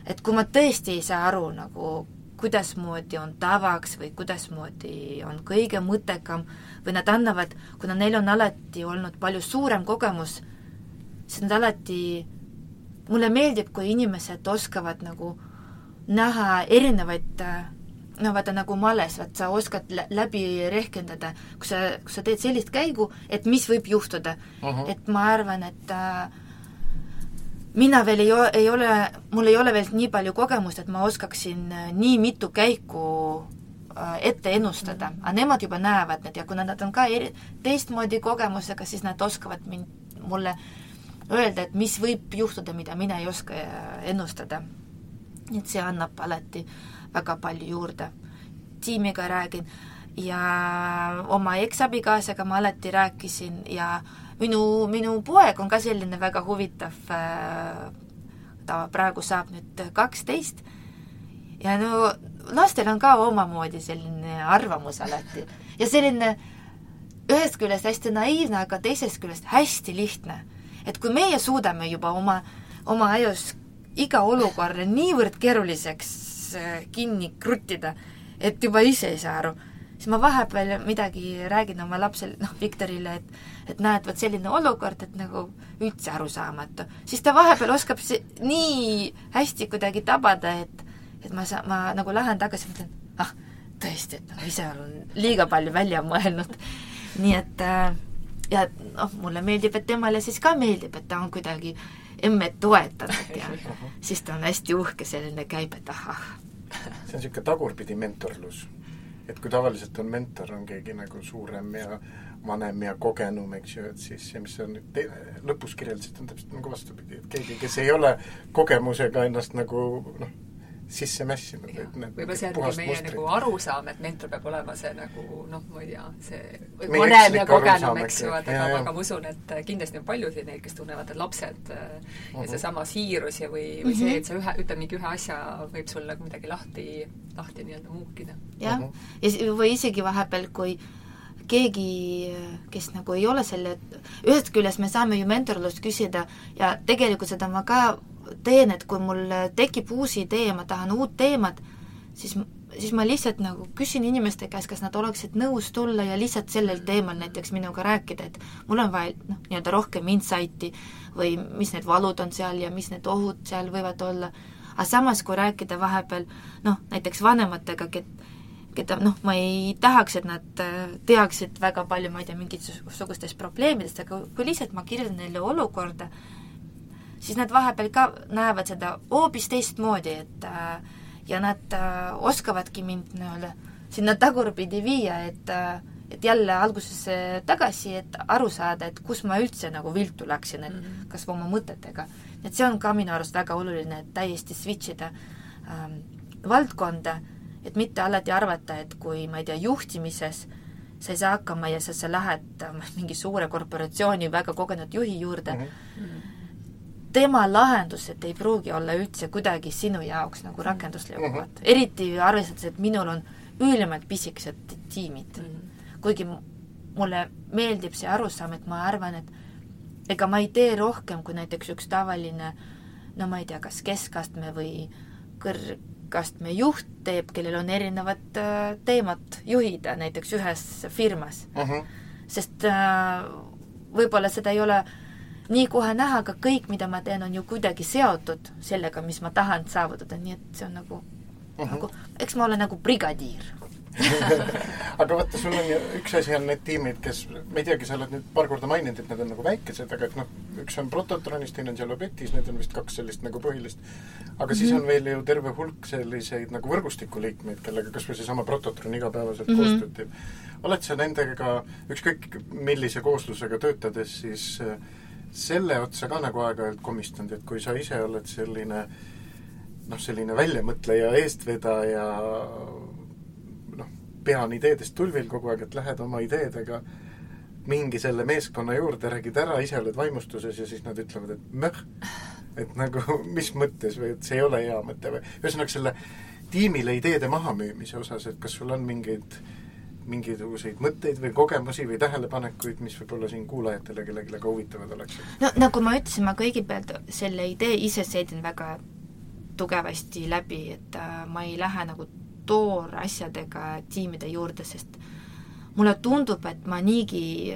et kui ma tõesti ei saa aru nagu, kuidasmoodi on tavaks või kuidasmoodi on kõige mõttekam või nad annavad, kuna neil on alati olnud palju suurem kogemus, siis nad alati, mulle meeldib, kui inimesed oskavad nagu näha erinevaid no vaata, nagu males, vaat sa oskad läbi rehkendada, kui sa, kui sa teed sellist käigu, et mis võib juhtuda uh. -huh. et ma arvan, et äh, mina veel ei, ei ole, mul ei ole veel nii palju kogemust, et ma oskaksin äh, nii mitu käiku äh, ette ennustada, aga nemad juba näevad need ja kuna nad on ka eri, teistmoodi kogemusega, siis nad oskavad mind, mulle öelda, et mis võib juhtuda, mida mina ei oska äh, ennustada. et see annab alati äh, väga palju juurde. tiimiga räägin ja oma eksabikaasaga ma alati rääkisin ja minu, minu poeg on ka selline väga huvitav, äh, ta praegu saab nüüd kaksteist ja no lastel on ka omamoodi selline arvamus alati ja selline ühest küljest hästi naiivne, aga teisest küljest hästi lihtne. et kui meie suudame juba oma, oma ajus iga olukorra niivõrd keeruliseks Äh, kinni kruttida, et juba ise ei saa aru. Siis ma vahepeal midagi räägin oma lapsele, noh, Viktorile, et et näed, vot selline olukord, et nagu üldse arusaamatu. siis ta vahepeal oskab see nii hästi kuidagi tabada, et et ma saa-, ma nagu lähen tagasi, mõtlen, ah, tõesti, et ma ise olen liiga palju välja mõelnud. nii et äh, ja noh, mulle meeldib, et temale siis ka meeldib, et ta on kuidagi emmet toetanud ja [laughs] siis ta on hästi uhke selline, käib, et ahah. see on niisugune tagurpidi mentorlus. Et kui tavaliselt on mentor, on keegi nagu suurem ja vanem ja kogenum, eks ju, et siis see, mis sa nüüd te-, lõpus kirjeldasid, on täpselt nagu vastupidi, et keegi, kes ei ole kogemusega ennast nagu noh, sisse mässinud. võib-olla see ongi meie mustrit. nagu arusaam, et mentor peab olema see nagu noh, ma ei tea, see vanem ja kogenum, eks ju, et aga, aga ma usun, et kindlasti on paljusid neid, kes tunnevad, et lapsed uh -huh. ja mhm. seesama siirus ja või, või see, et sa ühe, ütled mingi ühe asja, võib sul nagu midagi lahti, lahti nii-öelda muukida. jah uh, -huh. ja või isegi vahepeal, kui keegi, kes nagu ei ole selle, ühest küljest me saame ju mentorlust küsida ja tegelikult seda ma ka teen, et kui mul tekib uus idee ja ma tahan uut teemat, siis, siis ma lihtsalt nagu küsin inimeste käest, kas nad oleksid nõus tulla ja lihtsalt sellel teemal näiteks minuga rääkida, et mul on vaja noh, nii-öelda rohkem insight'i või mis need valud on seal ja mis need ohud seal võivad olla, aga samas, kui rääkida vahepeal noh, näiteks vanematega, keda noh, ma ei tahaks, et nad äh, teaksid väga palju, ma ei tea, mingisugustest probleemidest, aga kui lihtsalt ma kirjeldan neile olukorda, siis nad vahepeal ka näevad seda hoopis teistmoodi, et äh, ja nad äh, oskavadki mind nii-öelda sinna tagurpidi viia, et et jälle algusesse tagasi, et aru saada, et kus ma üldse nagu viltu läksin, et mm -hmm. kas või oma mõtetega. et see on ka minu arust väga oluline, et täiesti switch ida ähm, valdkonda, et mitte alati arvata, et kui ma ei tea, juhtimises sa ei saa hakkama ja sa, sa lähed äh, mingi suure korporatsiooni väga kogenud juhi juurde mm, -hmm. Tema lahendused ei pruugi olla üldse kuidagi sinu jaoks nagu rakenduslikumad mm. -hmm. eriti arvestades, et minul on ülimalt pisikesed tiimid mm. -hmm kuigi mulle meeldib see arusaam, et ma arvan, et ega ma ei tee rohkem kui näiteks üks tavaline no ma ei tea, kas keskastme või kõrgastme juht teeb, kellel on erinevad äh, teemad juhida näiteks ühes firmas uh. -huh. sest äh, võib-olla seda ei ole nii kohe näha, aga kõik, mida ma teen, on ju kuidagi seotud sellega, mis ma tahan saavutada, nii et see on nagu uh, -huh. nagu, eks ma olen nagu brigadiir [laughs] aga vaata, sul on ju, üks asi on need tiimid, kes, ma ei teagi, sa oled nüüd paar korda maininud, et need on nagu väikesed, aga et noh, üks on Prototronis, teine on seal Objektis, need on vist kaks sellist nagu põhilist. aga mm -hmm. siis mhm. on veel ju terve hulk selliseid nagu võrgustikuliikmeid, kellega kas või seesama Prototron igapäevaselt mm -hmm. koostööd teeb. oled sa nendega, ükskõik millise kooslusega töötades, siis äh, selle otsa ka nagu aeg-ajalt komistanud, et kui sa ise oled selline noh, selline väljamõtleja, eestvedaja, pean ideedest tulvil kogu aeg, et lähed oma ideedega mingi selle meeskonna juurde, räägid ära, ise oled vaimustuses ja siis nad ütlevad, et möh, et nagu [laughs] mis mõttes või et see ei ole hea mõte või ühesõnaga selle tiimile ideede mahamüümise osas, et kas sul on mingeid mingisuguseid mõtteid või kogemusi või tähelepanekuid, mis võib-olla siin kuulajatele kellelegi ka huvitavad oleksid? no nagu ma ütlesin, ma kõigepealt selle idee ise seedin väga tugevasti läbi, et äh, ma ei lähe nagu toorasjadega tiimide juurde, sest mulle tundub, et ma niigi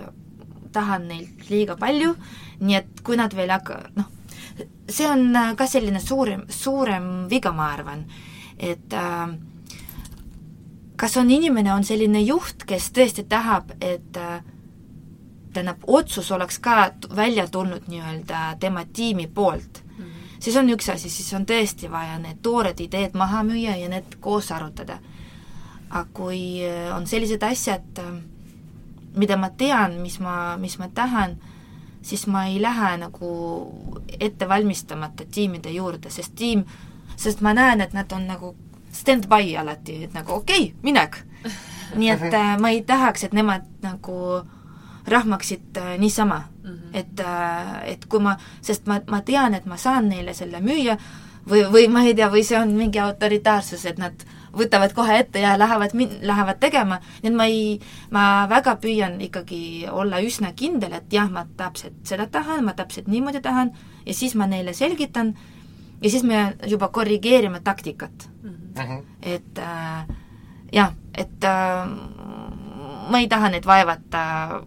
tahan neilt liiga palju, nii et kui nad veel hakka-, noh, see on ka selline suurem, suurem viga, ma arvan, et äh, kas on inimene, on selline juht, kes tõesti tahab, et äh, tähendab, otsus oleks ka välja tulnud nii-öelda tema tiimi poolt siis on üks asi, siis on tõesti vaja need toored ideed maha müüa ja need koos arutada. aga kui äh, on sellised asjad, äh, mida ma tean, mis ma, mis ma tahan, siis ma ei lähe nagu ettevalmistamata tiimide juurde, sest tiim, sest ma näen, et nad on nagu stand-by alati, et nagu okei okay,, minek. nii et äh, ma ei tahaks, et nemad nagu rahmaksid äh, niisama mm. -hmm. et äh,, et kui ma, sest ma, ma tean, et ma saan neile selle müüa või, või ma ei tea, või see on mingi autoritaarsus, et nad võtavad kohe ette ja lähevad min-, lähevad tegema, nii et ma ei, ma väga püüan ikkagi olla üsna kindel, et jah, ma täpselt seda tahan, ma täpselt niimoodi tahan ja siis ma neile selgitan ja siis me juba korrigeerime taktikat mm. -hmm. et äh, jah, et äh, ma ei taha neid vaevata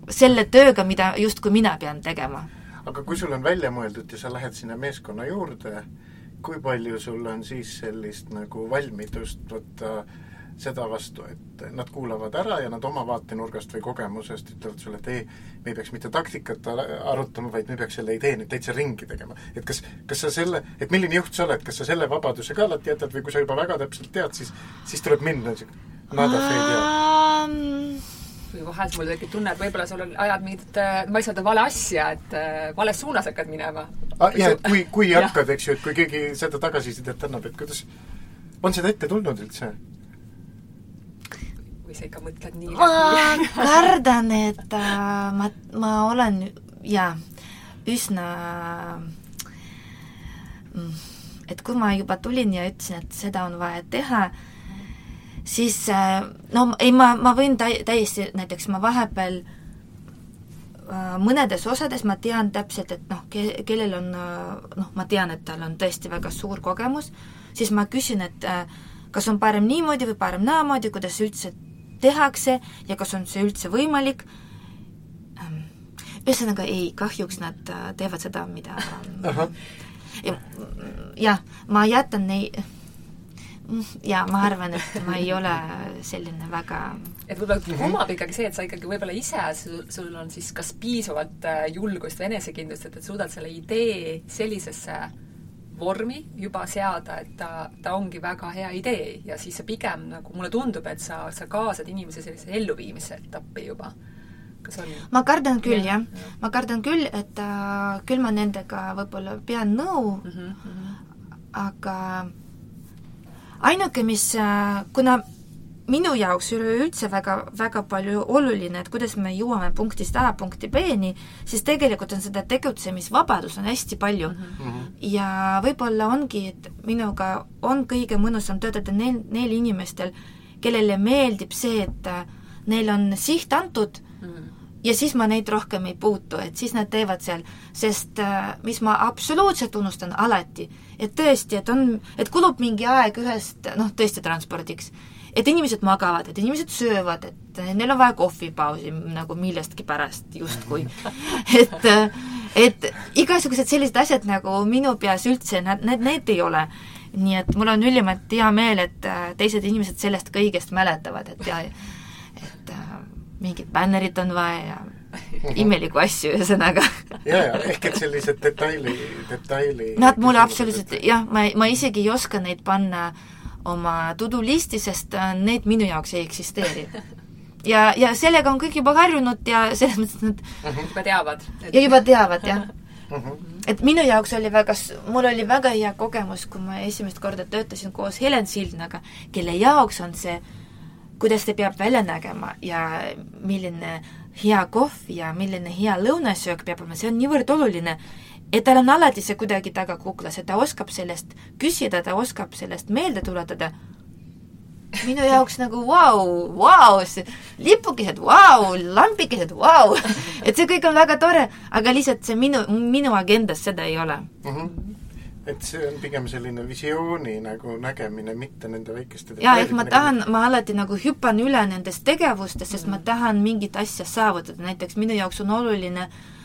selle tööga, mida justkui mina pean tegema. aga kui sul on välja mõeldud ja sa lähed sinna meeskonna juurde, kui palju sul on siis sellist nagu valmidust võtta seda vastu, et nad kuulavad ära ja nad oma vaatenurgast või kogemusest ütlevad sulle, et ei, me ei peaks mitte taktikat arutama, vaid me peaks selle idee nüüd täitsa ringi tegema. et kas, kas sa selle, et milline juht sa oled, kas sa selle vabaduse ka alati jätad või kui sa juba väga täpselt tead, siis, siis tuleb minna niisugune nada fade ja või vahel mul tekib tunne, et võib-olla sul on, ajad mingit, äh, ma ei saa öelda vale asja, et äh, vales suunas hakkad minema ah,. jah, et kui, kui [laughs] hakkad, eks ju, et kui keegi seda tagasisidet annab, et kuidas, on seda ette tulnud üldse? Või sa ikka mõtled nii ma [laughs] kardan, et äh, ma, ma olen jaa, üsna mm, et kui ma juba tulin ja ütlesin, et seda on vaja teha, siis äh, no ei, ma, ma võin täi-, täiesti, näiteks ma vahepeal äh, mõnedes osades ma tean täpselt, et noh, ke-, kellel on noh, ma tean, et tal on tõesti väga suur kogemus, siis ma küsin, et kas on parem niimoodi või parem naamoodi, kuidas üldse tehakse ja kas on see üldse võimalik, ähm, ühesõnaga ei, kahjuks nad teevad seda, mida jah, ma jätan neid jaa, ma arvan, et ma ei ole selline väga et võib-olla kumab ikkagi see, et sa ikkagi võib-olla ise, sul, sul on siis kas piisavalt äh, julgust või enesekindlust, et, et suudad selle idee sellisesse vormi juba seada, et ta, ta ongi väga hea idee ja siis sa pigem nagu, mulle tundub, et sa, sa kaasad inimese sellise elluviimise etappi juba. kas on? ma kardan küll, jah ja.. ma kardan küll, et äh, küll ma nendega võib-olla pean nõu mm, -hmm. aga ainuke, mis äh,, kuna minu jaoks üleüldse väga, väga palju oluline, et kuidas me jõuame punktist A punkti B-ni, siis tegelikult on seda tegutsemisvabadust on hästi palju mm. -hmm. ja võib-olla ongi, et minuga on kõige mõnusam töötada neil, neil inimestel, kellele meeldib see, et äh, neil on siht antud mm -hmm. ja siis ma neid rohkem ei puutu, et siis nad teevad seal, sest äh, mis ma absoluutselt unustan alati, et tõesti, et on, et kulub mingi aeg ühest, noh, tõesti transpordiks et inimesed magavad, et inimesed söövad, et neil on vaja kohvipausi nagu millestki pärast justkui. [laughs] et, et igasugused sellised asjad nagu minu peas üldse, nad, need, need ei ole. nii et mul on ülimalt hea meel, et äh, teised inimesed sellest kõigest mäletavad, et ja et äh, mingit bännerit on vaja ja imelikku asju, ühesõnaga. ja, ja ehk et sellised detaili, detaili Nad mulle absoluutselt, jah, ma, ma isegi ei oska neid panna äh, oma to-do listi, sest äh, need minu jaoks ei eksisteeri. ja, ja sellega on kõik juba harjunud ja selles mõttes, et nad mhm. juba teavad. ja juba teavad, jah. [laughs] Mhm. et minu jaoks oli väga, mul oli väga hea kogemus, kui ma esimest korda töötasin koos Helen Sildnaga, kelle jaoks on see, kuidas ta peab välja nägema ja milline hea kohv ja milline hea lõunasöök peab olema, see on niivõrd oluline et tal on alati see kuidagi taga kuklas, et ta oskab sellest küsida, ta oskab sellest meelde tuletada. minu jaoks nagu vau, vau, lipukesed, vau, lambikesed, vau. [laughs] et see kõik on väga tore, aga lihtsalt see minu, minu agendas seda ei ole mm. -hmm et see on pigem selline visiooni nagu nägemine, mitte nende väikeste jaa, ehk ma tahan, ma alati nagu hüppan üle nendest tegevustest, sest mm ma tahan mingit asja saavutada, näiteks minu jaoks on oluline Äh,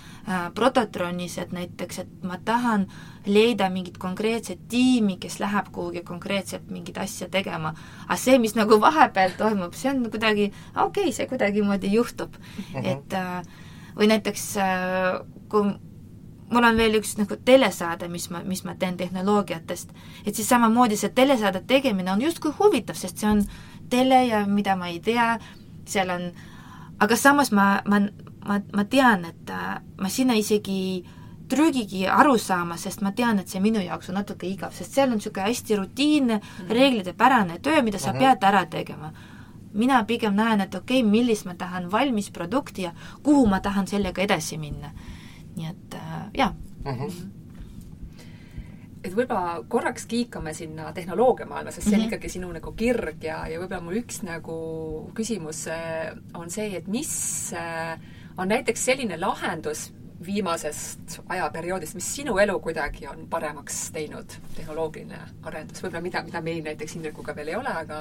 Prototronis, et näiteks, et ma tahan leida mingit konkreetset tiimi, kes läheb kuhugi konkreetselt mingit asja tegema. aga see, mis nagu vahepeal toimub, see on kuidagi, okei okay,, see kuidagimoodi juhtub mm. -hmm. et äh, või näiteks äh, kui mul on veel üks nagu telesaade, mis ma, mis ma teen tehnoloogiatest, et siis samamoodi see telesaade tegemine on justkui huvitav, sest see on tele ja mida ma ei tea, seal on, aga samas ma, ma ma, ma tean, et äh, ma sinna isegi trügigi aru saama, sest ma tean, et see minu jaoks on natuke igav, sest seal on niisugune hästi rutiinne mm reeglitepärane töö, mida sa mm -hmm. pead ära tegema. mina pigem näen, et okei okay,, millist ma tahan valmis produkti ja kuhu ma tahan sellega edasi minna. nii et äh, jaa mm. -hmm et võib-olla korraks kiikame sinna tehnoloogiamaailma, sest see on mm -hmm. ikkagi sinu nagu kirg ja, ja võib-olla mul üks nagu küsimus äh, on see, et mis äh, on näiteks selline lahendus viimasest ajaperioodist, mis sinu elu kuidagi on paremaks teinud, tehnoloogiline arendus, võib-olla mida, mida meil näiteks Indrekuga veel ei ole, aga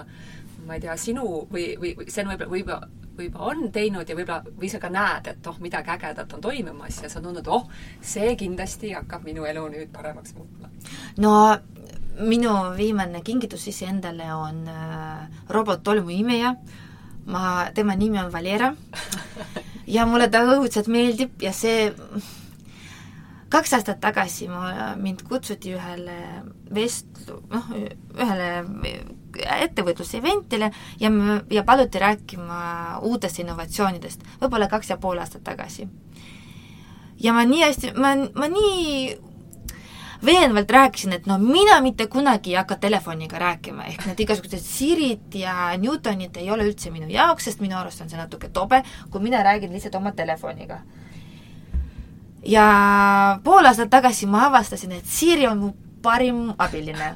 ma ei tea, sinu või, või, või see on võib-olla, võib-olla, võib-olla on teinud ja võib-olla, või sa ka näed, et oh, midagi ägedat on toimumas ja sa tundnud, oh, see kindlasti hakkab minu elu nüüd paremaks muutma? no minu viimane kingitus iseendale on äh, robot-tolmuimeja, ma, tema nimi on Valera [laughs] ja mulle ta õudselt meeldib ja see kaks aastat tagasi ma, mind kutsuti ühele vestlu-, noh, ühele ettevõtluse-eventile ja, ja paluti rääkima uutest innovatsioonidest, võib-olla kaks ja pool aastat tagasi. ja ma nii hästi, ma, ma nii veenvalt rääkisin, et no mina mitte kunagi ei hakka telefoniga rääkima, ehk need igasugused Sirid ja Newtonid ei ole üldse minu jaoks, sest minu arust on see natuke tobe, kui mina räägin lihtsalt oma telefoniga. ja pool aastat tagasi ma avastasin, et Siri on mu parim abiline.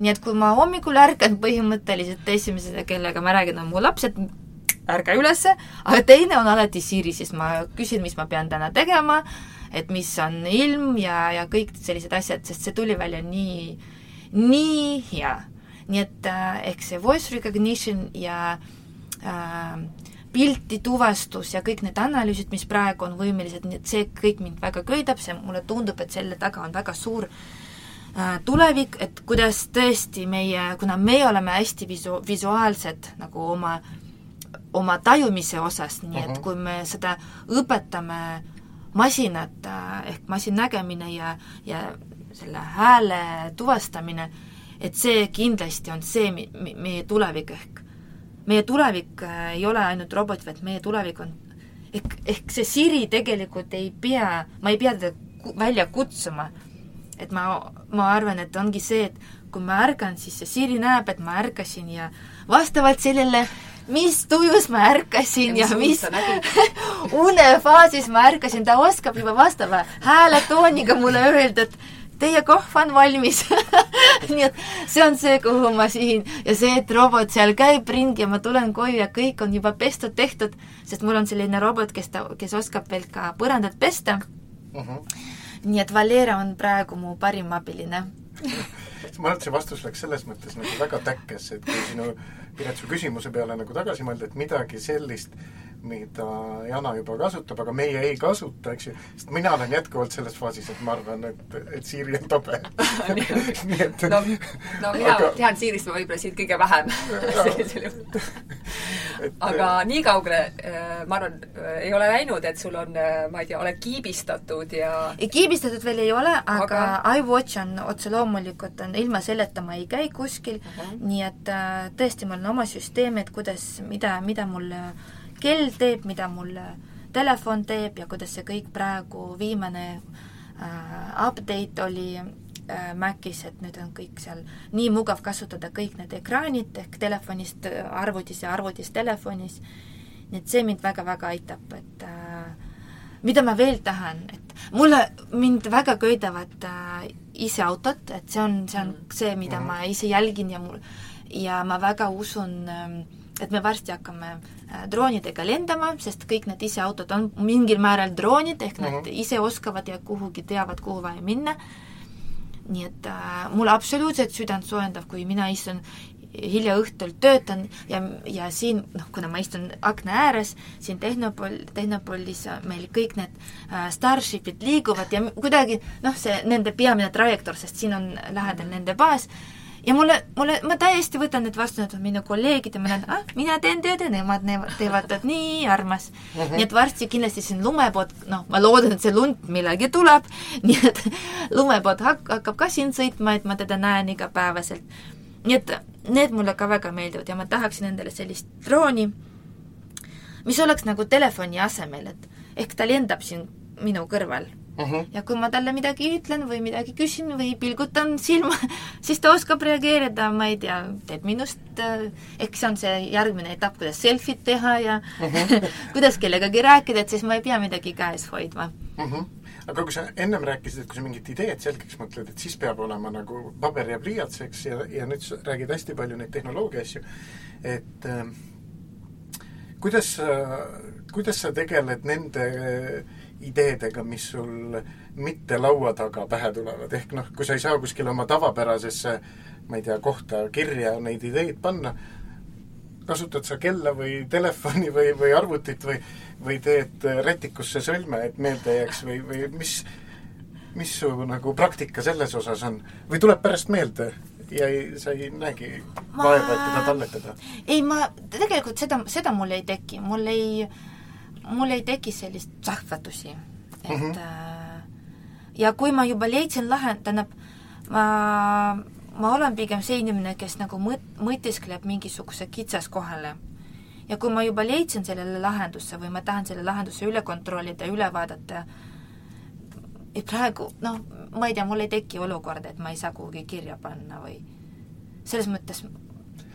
nii et kui ma hommikul ärkan, põhimõtteliselt esimesed, kellega ma räägin, on mu lapsed, ärge ülesse, aga teine on alati Siri, siis ma küsin, mis ma pean täna tegema, et mis on ilm ja, ja kõik sellised asjad, sest see tuli välja nii, nii hea. nii et äh, ehk see voice recognition ja äh, piltituvastus ja kõik need analüüsid, mis praegu on võimelised, nii et see kõik mind väga köidab, see, mulle tundub, et selle taga on väga suur äh, tulevik, et kuidas tõesti meie, kuna me oleme hästi visu-, visuaalsed nagu oma, oma tajumise osas, nii et -huh. kui me seda õpetame masinat ehk masinnägemine ja, ja selle hääle tuvastamine, et see kindlasti on see mi-, mi-, meie tulevik ehk meie tulevik äh, ei ole ainult robot, vaid meie tulevik on ehk, ehk see Siri tegelikult ei pea, ma ei pea teda välja kutsuma. et ma, ma arvan, et ongi see, et kui ma ärgan, siis see Siri näeb, et ma ärkasin ja vastavalt sellele, mis tujus ma ärkasin ja, ja mis [laughs] unefaasis ma ärkasin, ta oskab juba vastava hääletooniga mulle öelda, et teie kohv on valmis [laughs] nii et see on see, kuhu ma sihin ja see, et robot seal käib ringi ja ma tulen koju ja kõik on juba pestud-tehtud, sest mul on selline robot, kes ta, kes oskab veel ka põrandat pesta uh. Mhm. -huh. nii et Valera on praegu mu parim abiline [laughs] ma arvan, et see vastus läks selles mõttes nagu väga täkkes, et kui sinu, Piret, su küsimuse peale nagu tagasi mõelda, et midagi sellist, mida Jana juba kasutab, aga meie ei kasuta, eks ju, sest mina olen jätkuvalt selles faasis, et ma arvan, et, et Siiri on tobe. [laughs] [laughs] Nii et no, no mina [laughs] aga... tean Siirist võib-olla siit kõige vähem. Sellisel juhul. aga nii kaugele, äh, ma arvan, äh, ei ole läinud, et sul on, äh, ma ei tea, oled kiibistatud ja kiibistatud veel ei ole, aga, aga... iWatch on otse loomulikult, on ilma selleta ma ei käi kuskil. Uh, -huh. nii et tõesti, mul on oma süsteem, et kuidas, mida, mida mul kell teeb, mida mul telefon teeb ja kuidas see kõik praegu, viimane äh, update oli äh, Macis, et nüüd on kõik seal nii mugav kasutada kõik need ekraanid ehk telefonist arvutis ja arvutist telefonis, nii et see mind väga-väga aitab, et äh, mida ma veel tahan, et mulle, mind väga köidavad äh, ise autod, et see on, see on see, mida mm. ma ise jälgin ja mul, ja ma väga usun äh, et me varsti hakkame äh, droonidega lendama, sest kõik need iseautod on mingil määral droonid, ehk nad mhm. -huh. ise oskavad ja kuhugi teavad, kuhu vaja minna. nii et äh, mulle absoluutselt südant soojendab, kui mina istun hilja õhtul töötan ja, ja siin, noh, kuna ma istun akna ääres, siin Tehnopol, Tehnopolis meil kõik need äh, Starshipid liiguvad ja kuidagi noh, see nende peamine trajektoor, sest siin on lähedal nende baas, ja mulle, mulle, ma täiesti võtan need vastu, need on minu kolleegid ja ma näen, ah, mina teen tööd ja nemad teevad tööd, nii armas mm. -hmm. nii et varsti kindlasti siin lumepood, noh, ma loodan, et see lund millalgi tuleb, [laughs] nii et lumepood hak-, hakkab ka siin sõitma, et ma teda näen igapäevaselt. nii et need mulle ka väga meeldivad ja ma tahaksin endale sellist drooni, mis oleks nagu telefoni asemel, et ehk ta lendab siin minu kõrval Mhm. -huh. ja kui ma talle midagi ütlen või midagi küsin või pilgutan silma, [laughs] siis ta oskab reageerida, ma ei tea, teeb minust, äh, eks see on see järgmine etapp, kuidas selfit teha ja mhm. -huh. [laughs] kuidas kellegagi rääkida, et siis ma ei pea midagi käes hoidma. Mhm. -huh. aga kui sa ennem rääkisid, et kui sa mingit ideed selgeks mõtled, et siis peab olema nagu paber ja pliiats, eks, ja, ja nüüd sa räägid hästi palju neid tehnoloogia asju, et äh, kuidas sa, kuidas sa tegeled nende äh, ideedega, mis sul mitte laua taga pähe tulevad, ehk noh, kui sa ei saa kuskile oma tavapärasesse ma ei tea, kohta kirja neid ideid panna, kasutad sa kella või telefoni või, või arvutit või, või teed rätikusse sõlme, et meelde jääks või, või mis, mis su nagu praktika selles osas on? või tuleb pärast meelde ja ei, sa ei näegi ma... vaeva, et teda talletada? ei, ma, tegelikult seda, seda mul ei teki, mul ei äh, mul ei teki sellist sähvatusi, et mm -hmm. ja kui ma juba leidsin lahe-, tähendab, ma, ma olen pigem see inimene, kes nagu mõt-, mõtiskleb mingisuguse kitsaskohale. ja kui ma juba leidsin sellele lahendusse või ma tahan selle lahenduse üle kontrollida, üle vaadata, et praegu noh, ma ei tea, mul ei teki olukorda, et ma ei saa kuhugi kirja panna või selles mõttes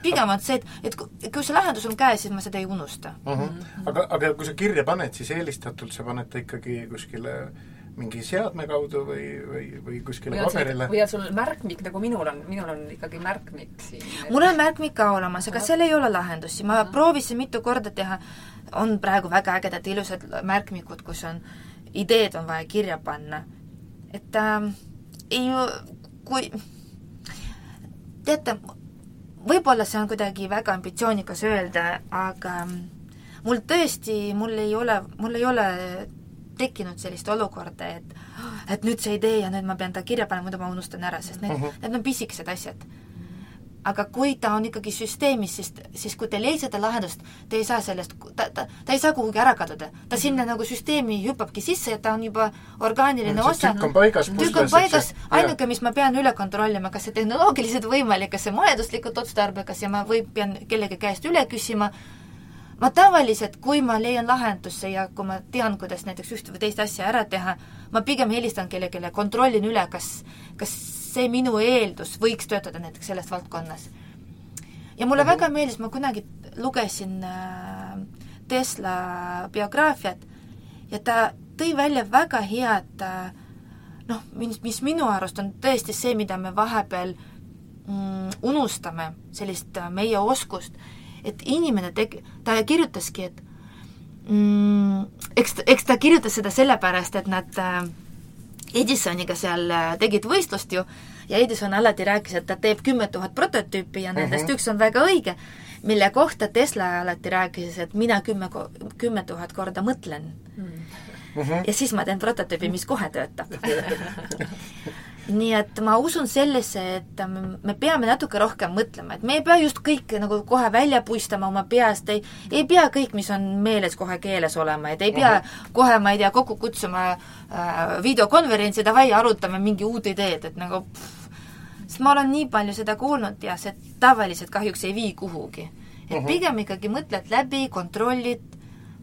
pigem on see, et, et kui, see lahendus on käes, siis ma seda ei unusta uh. -huh. aga, aga kui sa kirja paned, siis eelistatult sa paned ta ikkagi kuskile mingi seadme kaudu või, või, või kuskile või paberile? või on sul märkmik, nagu minul on, minul on ikkagi märkmik siin? mul on märkmik ka olemas, aga seal ei ole lahendusi, ma proovisin mitu korda teha, on praegu väga ägedad ilusad märkmikud, kus on, ideed on vaja kirja panna. et äh, ei, kui teate, võib-olla see on kuidagi väga ambitsioonikas öelda, aga mul tõesti, mul ei ole, mul ei ole tekkinud sellist olukorda, et et nüüd see idee ja nüüd ma pean ta kirja panema, muidu ma unustan ära, sest need uh, -huh. need on pisikesed asjad. Aga kui ta on ikkagi süsteemis, siis, siis kui te seda lahendust, te ei saa sellest, ta, ta, ta ei saa kuhugi ära kaduda. ta sinna nagu süsteemi hüppabki sisse ja ta on juba orgaaniline osa. tükk on paigas, tükk on paigas, ainuke, mis ma pean üle kontrollima, kas see tehnoloogiliselt võimalik, kas see majanduslikult otstarbekas ja ma või pean kellegi käest üle küsima, ma tavaliselt, kui ma leian lahendusse ja kui ma tean, kuidas näiteks ühte või teist asja ära teha, ma pigem helistan kellelegi, kontrollin üle, kas, kas see minu eeldus võiks töötada näiteks selles valdkonnas. ja mulle mm -hmm. väga meeldis, ma kunagi lugesin äh, Tesla biograafiat ja ta tõi välja väga head äh, noh, mis, mis minu arust on tõesti see, mida me vahepeal mm, unustame, sellist äh, meie oskust, et inimene teg-, ta kirjutaski, et mm, eks, eks ta kirjutas seda sellepärast, et nad äh, Edisoniga seal äh, tegid võistlust ju ja Edison alati rääkis, et ta teeb kümme tuhat prototüüpi ja nendest mm -hmm. üks on väga õige, mille kohta Tesla alati rääkis, et mina kümme, kümme tuhat korda mõtlen mm. -hmm. ja siis ma teen prototüübi, mis kohe töötab [laughs] nii et ma usun sellesse, et me peame natuke rohkem mõtlema, et me ei pea just kõike nagu kohe välja puistama oma peast, ei, ei pea kõik, mis on meeles, kohe keeles olema, et ei pea uh -huh. kohe, ma ei tea, kokku kutsuma äh, videokonverentsi, davai, arutame mingi uut ideed, et nagu pff, sest ma olen nii palju seda kuulnud ja see tavaliselt kahjuks ei vii kuhugi. et uh -huh. pigem ikkagi mõtled läbi, kontrollid,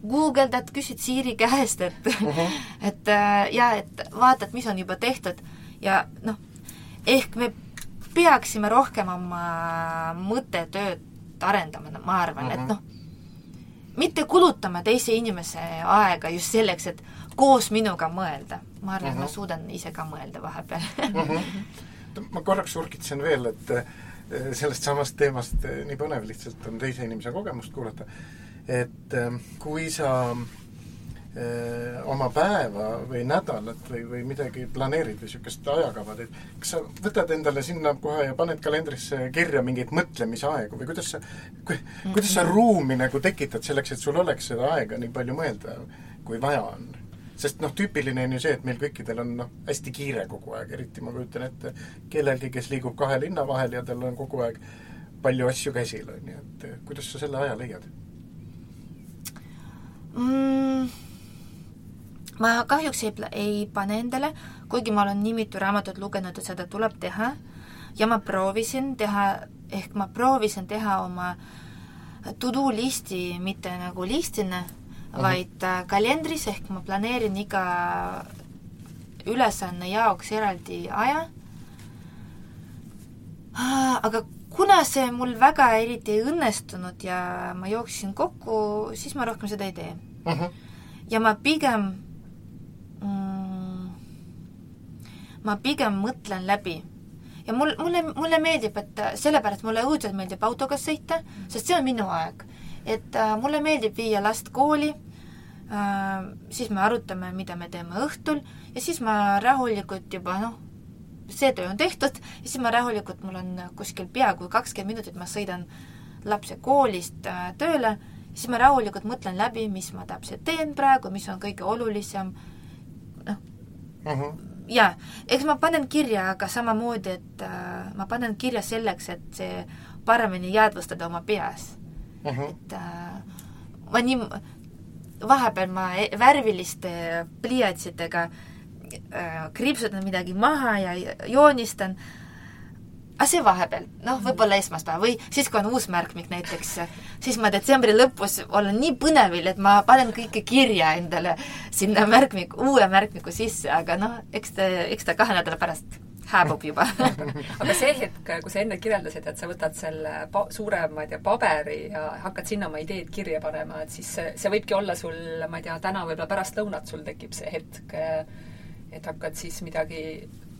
guugeldad, küsid Siiri käest, et uh [laughs] -huh. et äh, ja et vaatad, mis on juba tehtud ja noh, ehk me peaksime rohkem oma mõttetööd arendama, ma arvan mm, -hmm. et mhm. noh, mitte kulutama teise inimese aega just selleks, et koos minuga mõelda. ma arvan mm, -hmm. et ma mhm. suudan ise ka mõelda vahepeal mm. -hmm. ma korraks urgitsen veel, et eh, sellest samast teemast eh, nii põnev lihtsalt on teise inimese kogemust kuulata, et eh, kui sa oma päeva või nädalat või, või midagi planeerid või niisugust ajakava teed, kas sa võtad endale sinna kohe ja paned kalendrisse kirja mingeid mõtlemisaegu või kuidas sa ku,, kuidas sa ruumi nagu tekitad selleks, et sul oleks seda aega nii palju mõelda, kui vaja on? sest noh, tüüpiline on ju see, et meil kõikidel on noh, hästi kiire kogu aeg, eriti ma kujutan ette kellelgi, kes liigub kahe linna vahel ja tal on kogu aeg palju asju käsil, on ju, et kuidas sa selle aja leiad mm.? Ma kahjuks ei, ei pane endale, kuigi ma olen nii mitu raamatut lugenud, et seda tuleb teha, ja ma proovisin teha, ehk ma proovisin teha oma to-do listi mitte nagu listina uh, -huh. vaid äh, kalendris, ehk ma planeerin iga ülesanne jaoks eraldi aja, ah, aga kuna see mul väga eriti ei õnnestunud ja ma jooksin kokku, siis ma rohkem seda ei tee uh. -huh. ja ma pigem mm, ma pigem mõtlen läbi. ja mul, mulle, mulle meeldib, et sellepärast mulle õudselt meeldib autoga sõita, sest see on minu aeg. et äh, mulle meeldib viia last kooli äh,, siis me arutame, mida me teeme õhtul ja siis ma rahulikult juba noh, see töö on tehtud ja siis ma rahulikult, mul on kuskil peaaegu kakskümmend minutit, ma sõidan lapse koolist äh, tööle, siis ma rahulikult mõtlen läbi, mis ma täpselt teen praegu, mis on kõige olulisem uh. -huh. jaa, eks ma panen kirja, aga samamoodi, et äh, ma panen kirja selleks, et see paremini jäädvustada oma peas uh. -huh. et äh, ma nii, vahepeal ma e-, värviliste pliiatsidega äh, kriipsutan midagi maha ja joonistan äh, aga see vahepeal, noh, võib-olla esmaspäev või siis, kui on uus märkmik näiteks, siis ma detsembri lõpus olen nii põnevil, et ma panen kõike kirja endale sinna märkmik, uue märkmiku sisse, aga noh, eks ta, eks ta kahe nädala pärast hääbub juba. [laughs] Aga see hetk, kui sa enne kirjeldasid, et sa võtad selle pa-, suure, ma ei tea, paberi ja hakkad sinna oma ideed kirja panema, et siis see, see võibki olla sul, ma ei tea, täna võib-olla pärastlõunat sul tekib see hetk, et hakkad siis midagi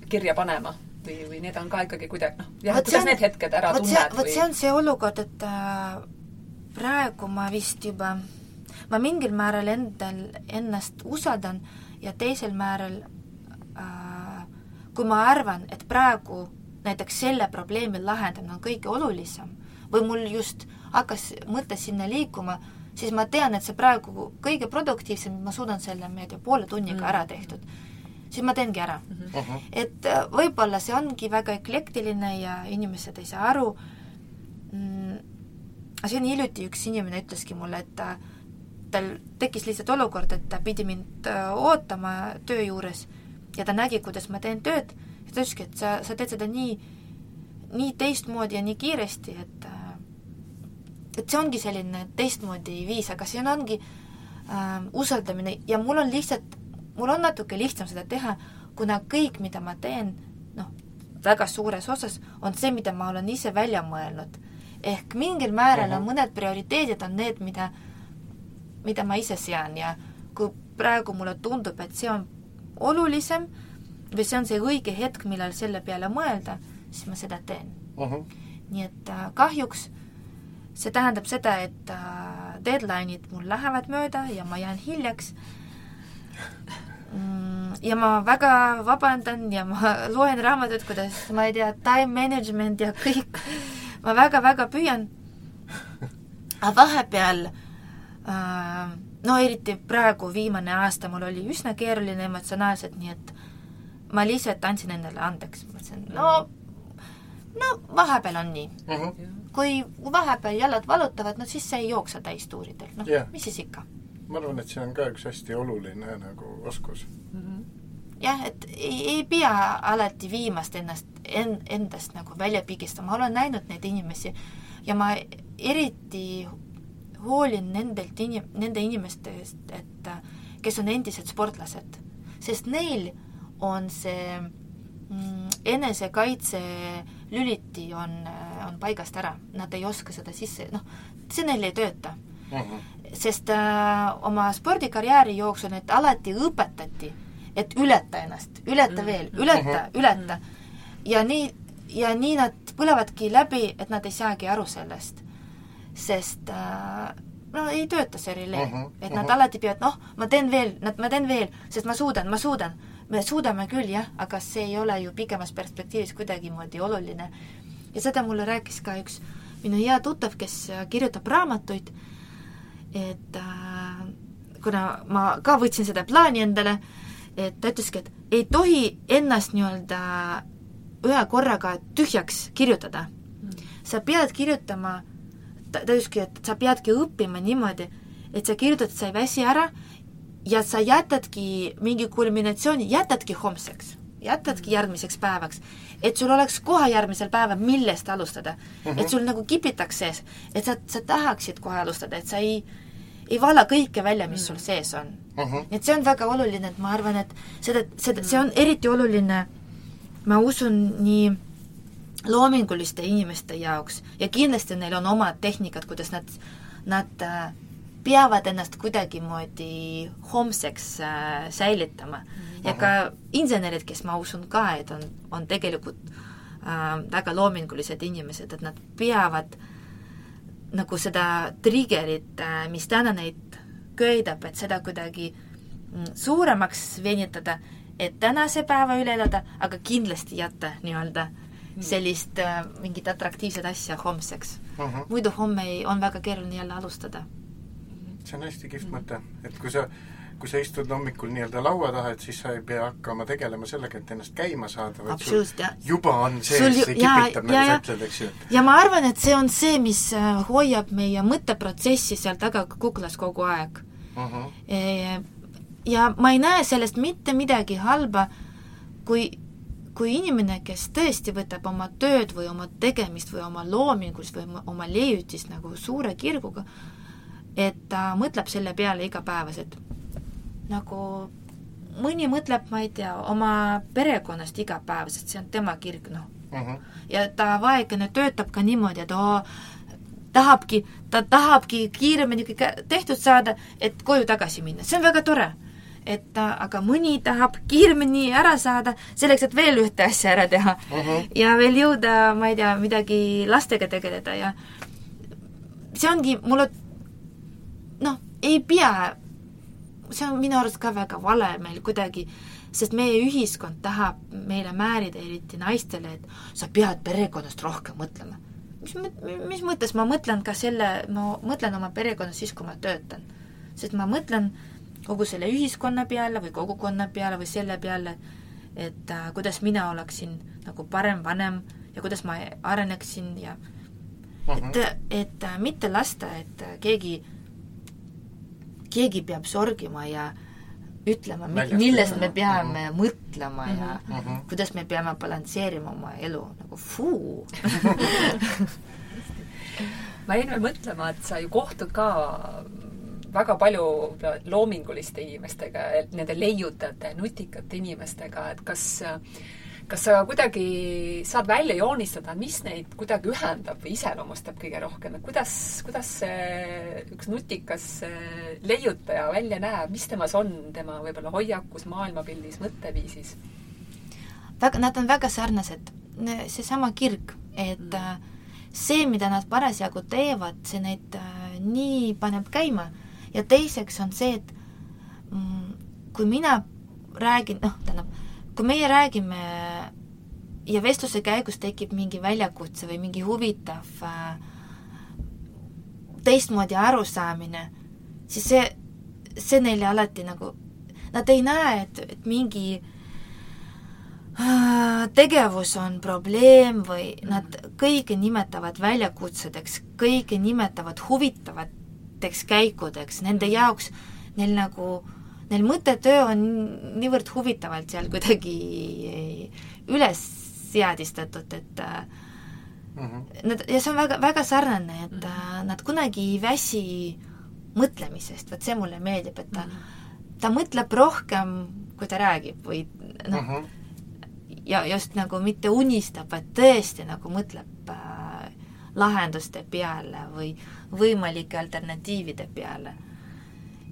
kirja panema või, või need on ka ikkagi kuidagi noh, jah, kuidas on, need hetked ära tunned või? vot see on see olukord, et äh, praegu ma vist juba, ma mingil määral endal, ennast usaldan ja teisel määral äh, kui ma arvan, et praegu näiteks selle probleemi lahendamine on kõige olulisem või mul just hakkas mõte sinna liikuma, siis ma tean, et see praegu kõige produktiivsem, ma suudan selle, ma ei tea, poole tunniga mm. ära tehtud siis ma teengi ära mm. -hmm. et äh, võib-olla see ongi väga eklektiline ja inimesed ei saa aru, siin hiljuti üks inimene ütleski mulle, et ta, tal tekkis lihtsalt olukord, et ta pidi mind äh, ootama töö juures ja ta nägi, kuidas ma teen tööd, ja ta ütleski, et sa, sa teed seda nii, nii teistmoodi ja nii kiiresti, et äh, et see ongi selline teistmoodi viis, aga siin ongi äh, usaldamine ja mul on lihtsalt, mul on natuke lihtsam seda teha, kuna kõik, mida ma teen, noh, väga suures osas on see, mida ma olen ise välja mõelnud. ehk mingil määral on mõned prioriteedid on need, mida, mida ma ise sean ja kui praegu mulle tundub, et see on olulisem või see on see õige hetk, millal selle peale mõelda, siis ma seda teen uh. -huh. nii et äh, kahjuks see tähendab seda, et äh, deadline'id mul lähevad mööda ja ma jään hiljaks ja ma väga vabandan ja ma [laughs] loen raamatut, kuidas, ma ei tea, time management ja kõik, ma väga-väga püüan, aga vahepeal äh, no eriti praegu, viimane aasta mul oli üsna keeruline emotsionaalselt, nii et ma lihtsalt andsin endale andeks, mõtlesin, no no vahepeal on nii. Mhm. -huh kui vahepeal jalad valutavad, no siis sa ei jookse täistuuridel, noh yeah., mis siis ikka. Ma arvan, et see on ka üks hästi oluline nagu oskus mm. -hmm. jah, et ei, ei pea alati viimast ennast, en-, endast nagu välja pigistama, olen näinud neid inimesi ja ma eriti hoolin nendelt inim-, nende inimeste eest, et kes on endised sportlased, sest neil on see mm, enesekaitse lüliti on on paigast ära, nad ei oska seda sisse, noh, see neil ei tööta uh. -huh. Sest äh, oma spordikarjääri jooksul neid alati õpetati, et ületa ennast, ületa veel, ületa -huh. ületa. ja nii, ja nii nad põlevadki läbi, et nad ei saagi aru sellest. sest äh, no ei tööta see relee uh, -huh. et nad uh -huh. alati peavad, noh, ma teen veel, ma teen veel, sest ma suudan, ma suudan. me suudame küll, jah, aga see ei ole ju pikemas perspektiivis kuidagimoodi oluline ja seda mulle rääkis ka üks minu hea tuttav, kes kirjutab raamatuid, et äh, kuna ma ka võtsin seda plaani endale, et ta ütleski, et ei tohi ennast nii-öelda ühe korraga tühjaks kirjutada mm.. sa pead kirjutama, ta, ta ütleski, et sa peadki õppima niimoodi, et sa kirjutad, sa ei väsi ära ja sa jätadki mingi kulminatsiooni, jätadki homseks jätadki järgmiseks päevaks, et sul oleks kohe järgmisel päeval, millest alustada uh. -huh. et mhm. sul nagu kipitaks sees, et sa, sa tahaksid kohe alustada, et sa ei, ei vala kõike välja, mis sul mhm. sees on uh. -huh. et see on väga oluline, et ma arvan, et seda, seda, see on eriti oluline, ma usun, nii loominguliste inimeste jaoks ja kindlasti neil on omad tehnikad, kuidas nad, nad äh, peavad ennast kuidagimoodi homseks äh, säilitama mm ja ka insenerid, kes ma usun ka, et on, on tegelikult äh, väga loomingulised inimesed, et nad peavad nagu seda trigger'it äh,, mis täna neid köidab, et seda kuidagi mm, suuremaks venitada, et tänase päeva üle elada, aga kindlasti jätta nii-öelda mm. sellist äh, mingit atraktiivset asja homseks uh. -huh. muidu homme ei, on väga keeruline jälle alustada. see on hästi kihvt mõte, et kui sa kui sa istud hommikul nii-öelda laua taha, et siis sa ei pea hakkama tegelema sellega, et ennast käima saada, vaid sul juba on sees, see kipitab, nagu sa ütled, eks ju. ja ma arvan, et see on see, mis äh, hoiab meie mõtteprotsessi seal taga kuklas kogu aeg uh. -huh. ja ma ei näe sellest mitte midagi halba, kui kui inimene, kes tõesti võtab oma tööd või oma tegemist või oma loomingust või oma leiutist nagu suure kirguga, et ta mõtleb selle peale igapäevaselt nagu mõni mõtleb, ma ei tea, oma perekonnast iga päev, sest see on tema kirg, noh uh. Mhm. -huh. ja ta vaekene töötab ka niimoodi, et oo, tahabki, ta tahabki kiiremini kõik tehtud saada, et koju tagasi minna, see on väga tore. et ta, aga mõni tahab kiiremini ära saada, selleks, et veel ühte asja ära teha uh. Mhm. -huh. ja veel jõuda, ma ei tea, midagi lastega tegeleda ja see ongi, mulle noh, ei pea see on minu arust ka väga vale meil kuidagi, sest meie ühiskond tahab meile määrida, eriti naistele, et sa pead perekonnast rohkem mõtlema. mis, mis mõttes ma mõtlen ka selle, ma mõtlen oma perekonnast siis, kui ma töötan. sest ma mõtlen kogu selle ühiskonna peale või kogukonna peale või selle peale, et äh, kuidas mina oleksin nagu parem vanem ja kuidas ma areneksin ja et, et äh, mitte lasta, et äh, keegi, peab sorgima ja ütlema, millest me peame mm -hmm. mõtlema ja mm -hmm. kuidas me peame balansseerima oma elu, nagu fuu [laughs] ma jäin veel mõtlema, et sa ju kohtud ka väga palju loominguliste inimestega, nende leiutajate, nutikate inimestega, et kas kas sa kuidagi saad välja joonistada, mis neid kuidagi ühendab või iseloomustab kõige rohkem, et kuidas, kuidas see üks nutikas leiutaja välja näeb, mis temas on, tema võib-olla hoiakus, maailmapildis, mõtteviisis? väga, nad on väga sarnased. seesama kirg, et mm see, mida nad parasjagu teevad, see neid äh, nii paneb käima. ja teiseks on see, et mm, kui mina räägin, noh, tähendab, kui meie räägime ja vestluse käigus tekib mingi väljakutse või mingi huvitav äh, teistmoodi arusaamine, siis see, see neile alati nagu, nad ei näe, et, et mingi äh, tegevus on probleem või nad kõike nimetavad väljakutsedeks, kõike nimetavad huvitavateks käikudeks, nende jaoks neil nagu, neil mõttetöö on niivõrd huvitavalt seal kuidagi üles seadistatud, et mm -hmm. nad, ja see on väga, väga sarnane, et mm -hmm. nad kunagi ei väsi mõtlemisest, vot see mulle meeldib, et ta mm, -hmm. ta mõtleb rohkem, kui ta räägib või noh mm -hmm ja just nagu mitte unistab, vaid tõesti nagu mõtleb äh, lahenduste peale või võimalike alternatiivide peale.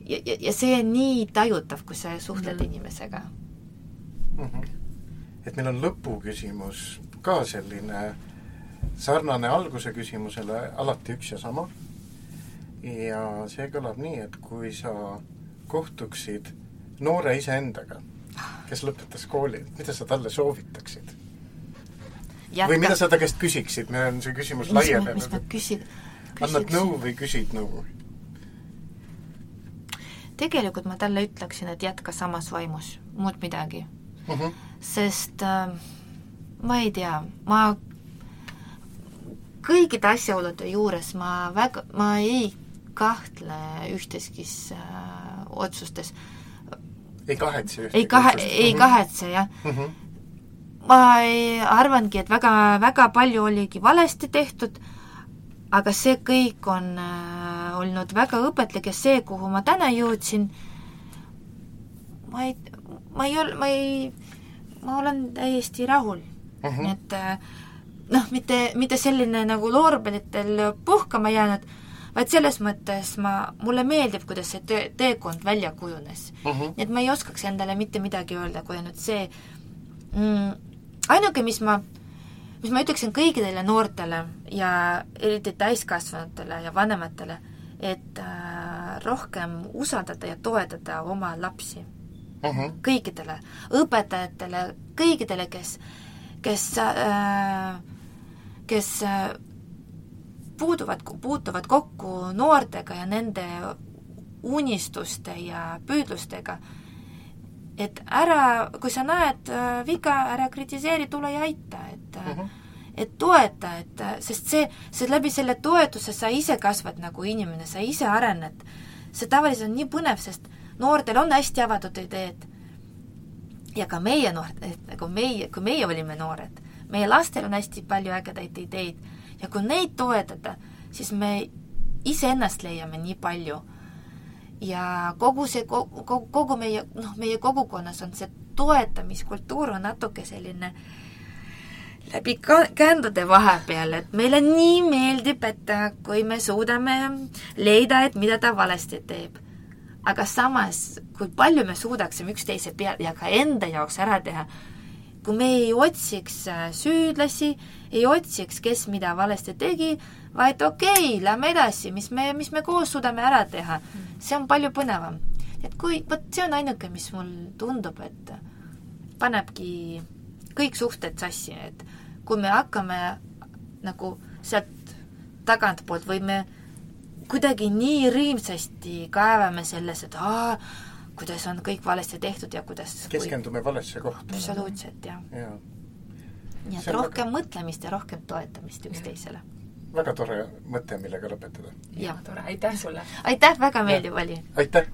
Ja, ja, ja see on nii tajutav, kui sa suhtled mm. inimesega mm. -hmm. et meil on lõpuküsimus ka selline sarnane alguse küsimusele, alati üks ja sama. ja see kõlab nii, et kui sa kohtuksid noore iseendaga kes lõpetas kooli, mida sa talle soovitaksid? Või mida sa ta käest küsiksid, meil on see küsimus laienenud. mis ma küsin? annad nõu või küsid nõu? Tegelikult ma talle ütleksin, et jätka samas vaimus, muud midagi uh. Mhm. -huh. sest äh, ma ei tea, ma kõikide asjaolude juures ma väga, ma ei kahtle ühteski äh, otsustes ei kahetse ühtegi ei kahe, ei mhm. kahetse, jah mm. -hmm. ma ei, arvangi, et väga, väga palju oligi valesti tehtud, aga see kõik on äh, olnud väga õpetlik ja see, kuhu ma täna jõudsin, ma ei, ma ei ol-, ma ei, ma olen täiesti rahul mm. -hmm. et äh, noh, mitte, mitte selline nagu loorberitel puhkama jäänud, vaid selles mõttes ma, mulle meeldib, kuidas see töö, teekond välja kujunes uh. Mhm. -huh. et ma ei oskaks endale mitte midagi öelda, kui ainult see mm, ainuke, mis ma, mis ma ütleksin kõikidele noortele ja eriti täiskasvanutele ja vanematele, et äh, rohkem usaldada ja toetada oma lapsi uh. -huh. kõikidele, õpetajatele, kõikidele, kes, kes äh, kes äh, puuduvad, puutuvad kokku noortega ja nende unistuste ja püüdlustega, et ära, kui sa näed äh, viga, ära kritiseeri, tule ja aita, et uh -huh. Et toeta, et sest see, see läbi selle toetuse sa ise kasvad nagu inimene, sa ise arened. see tavaliselt on nii põnev, sest noortel on hästi avatud ideed. ja ka meie noored, nagu meie, kui meie olime noored, meie lastel on hästi palju ägedaid ideid ja kui neid toetada, siis me iseennast leiame nii palju. ja kogu see, kogu, kogu meie, noh, meie kogukonnas on see toetamiskultuur on natuke selline läbi kändude vahepeal, et meile nii meeldib, et kui me suudame leida, et mida ta valesti teeb. aga samas, kui palju me suudaksime üksteise peal ja ka enda jaoks ära teha, kui me ei otsiks süüdlasi, ei otsiks, kes mida valesti tegi, vaid okei okay,, lähme edasi, mis me, mis me koos suudame ära teha. see on palju põnevam. et kui, vot see on ainuke, mis mul tundub, et panebki kõik suhted sassi, et kui me hakkame nagu sealt tagantpoolt või me kuidagi nii rõõmsasti kaevame selles, et aa, kuidas on kõik valesti tehtud ja kuidas keskendume kui... valesse kohta. absoluutselt, jah ja nii et rohkem väga... mõtlemist ja rohkem toetamist üksteisele väga tore mõte, millega lõpetada. jah, tore, aitäh sulle! aitäh, väga meeldiv oli! aitäh!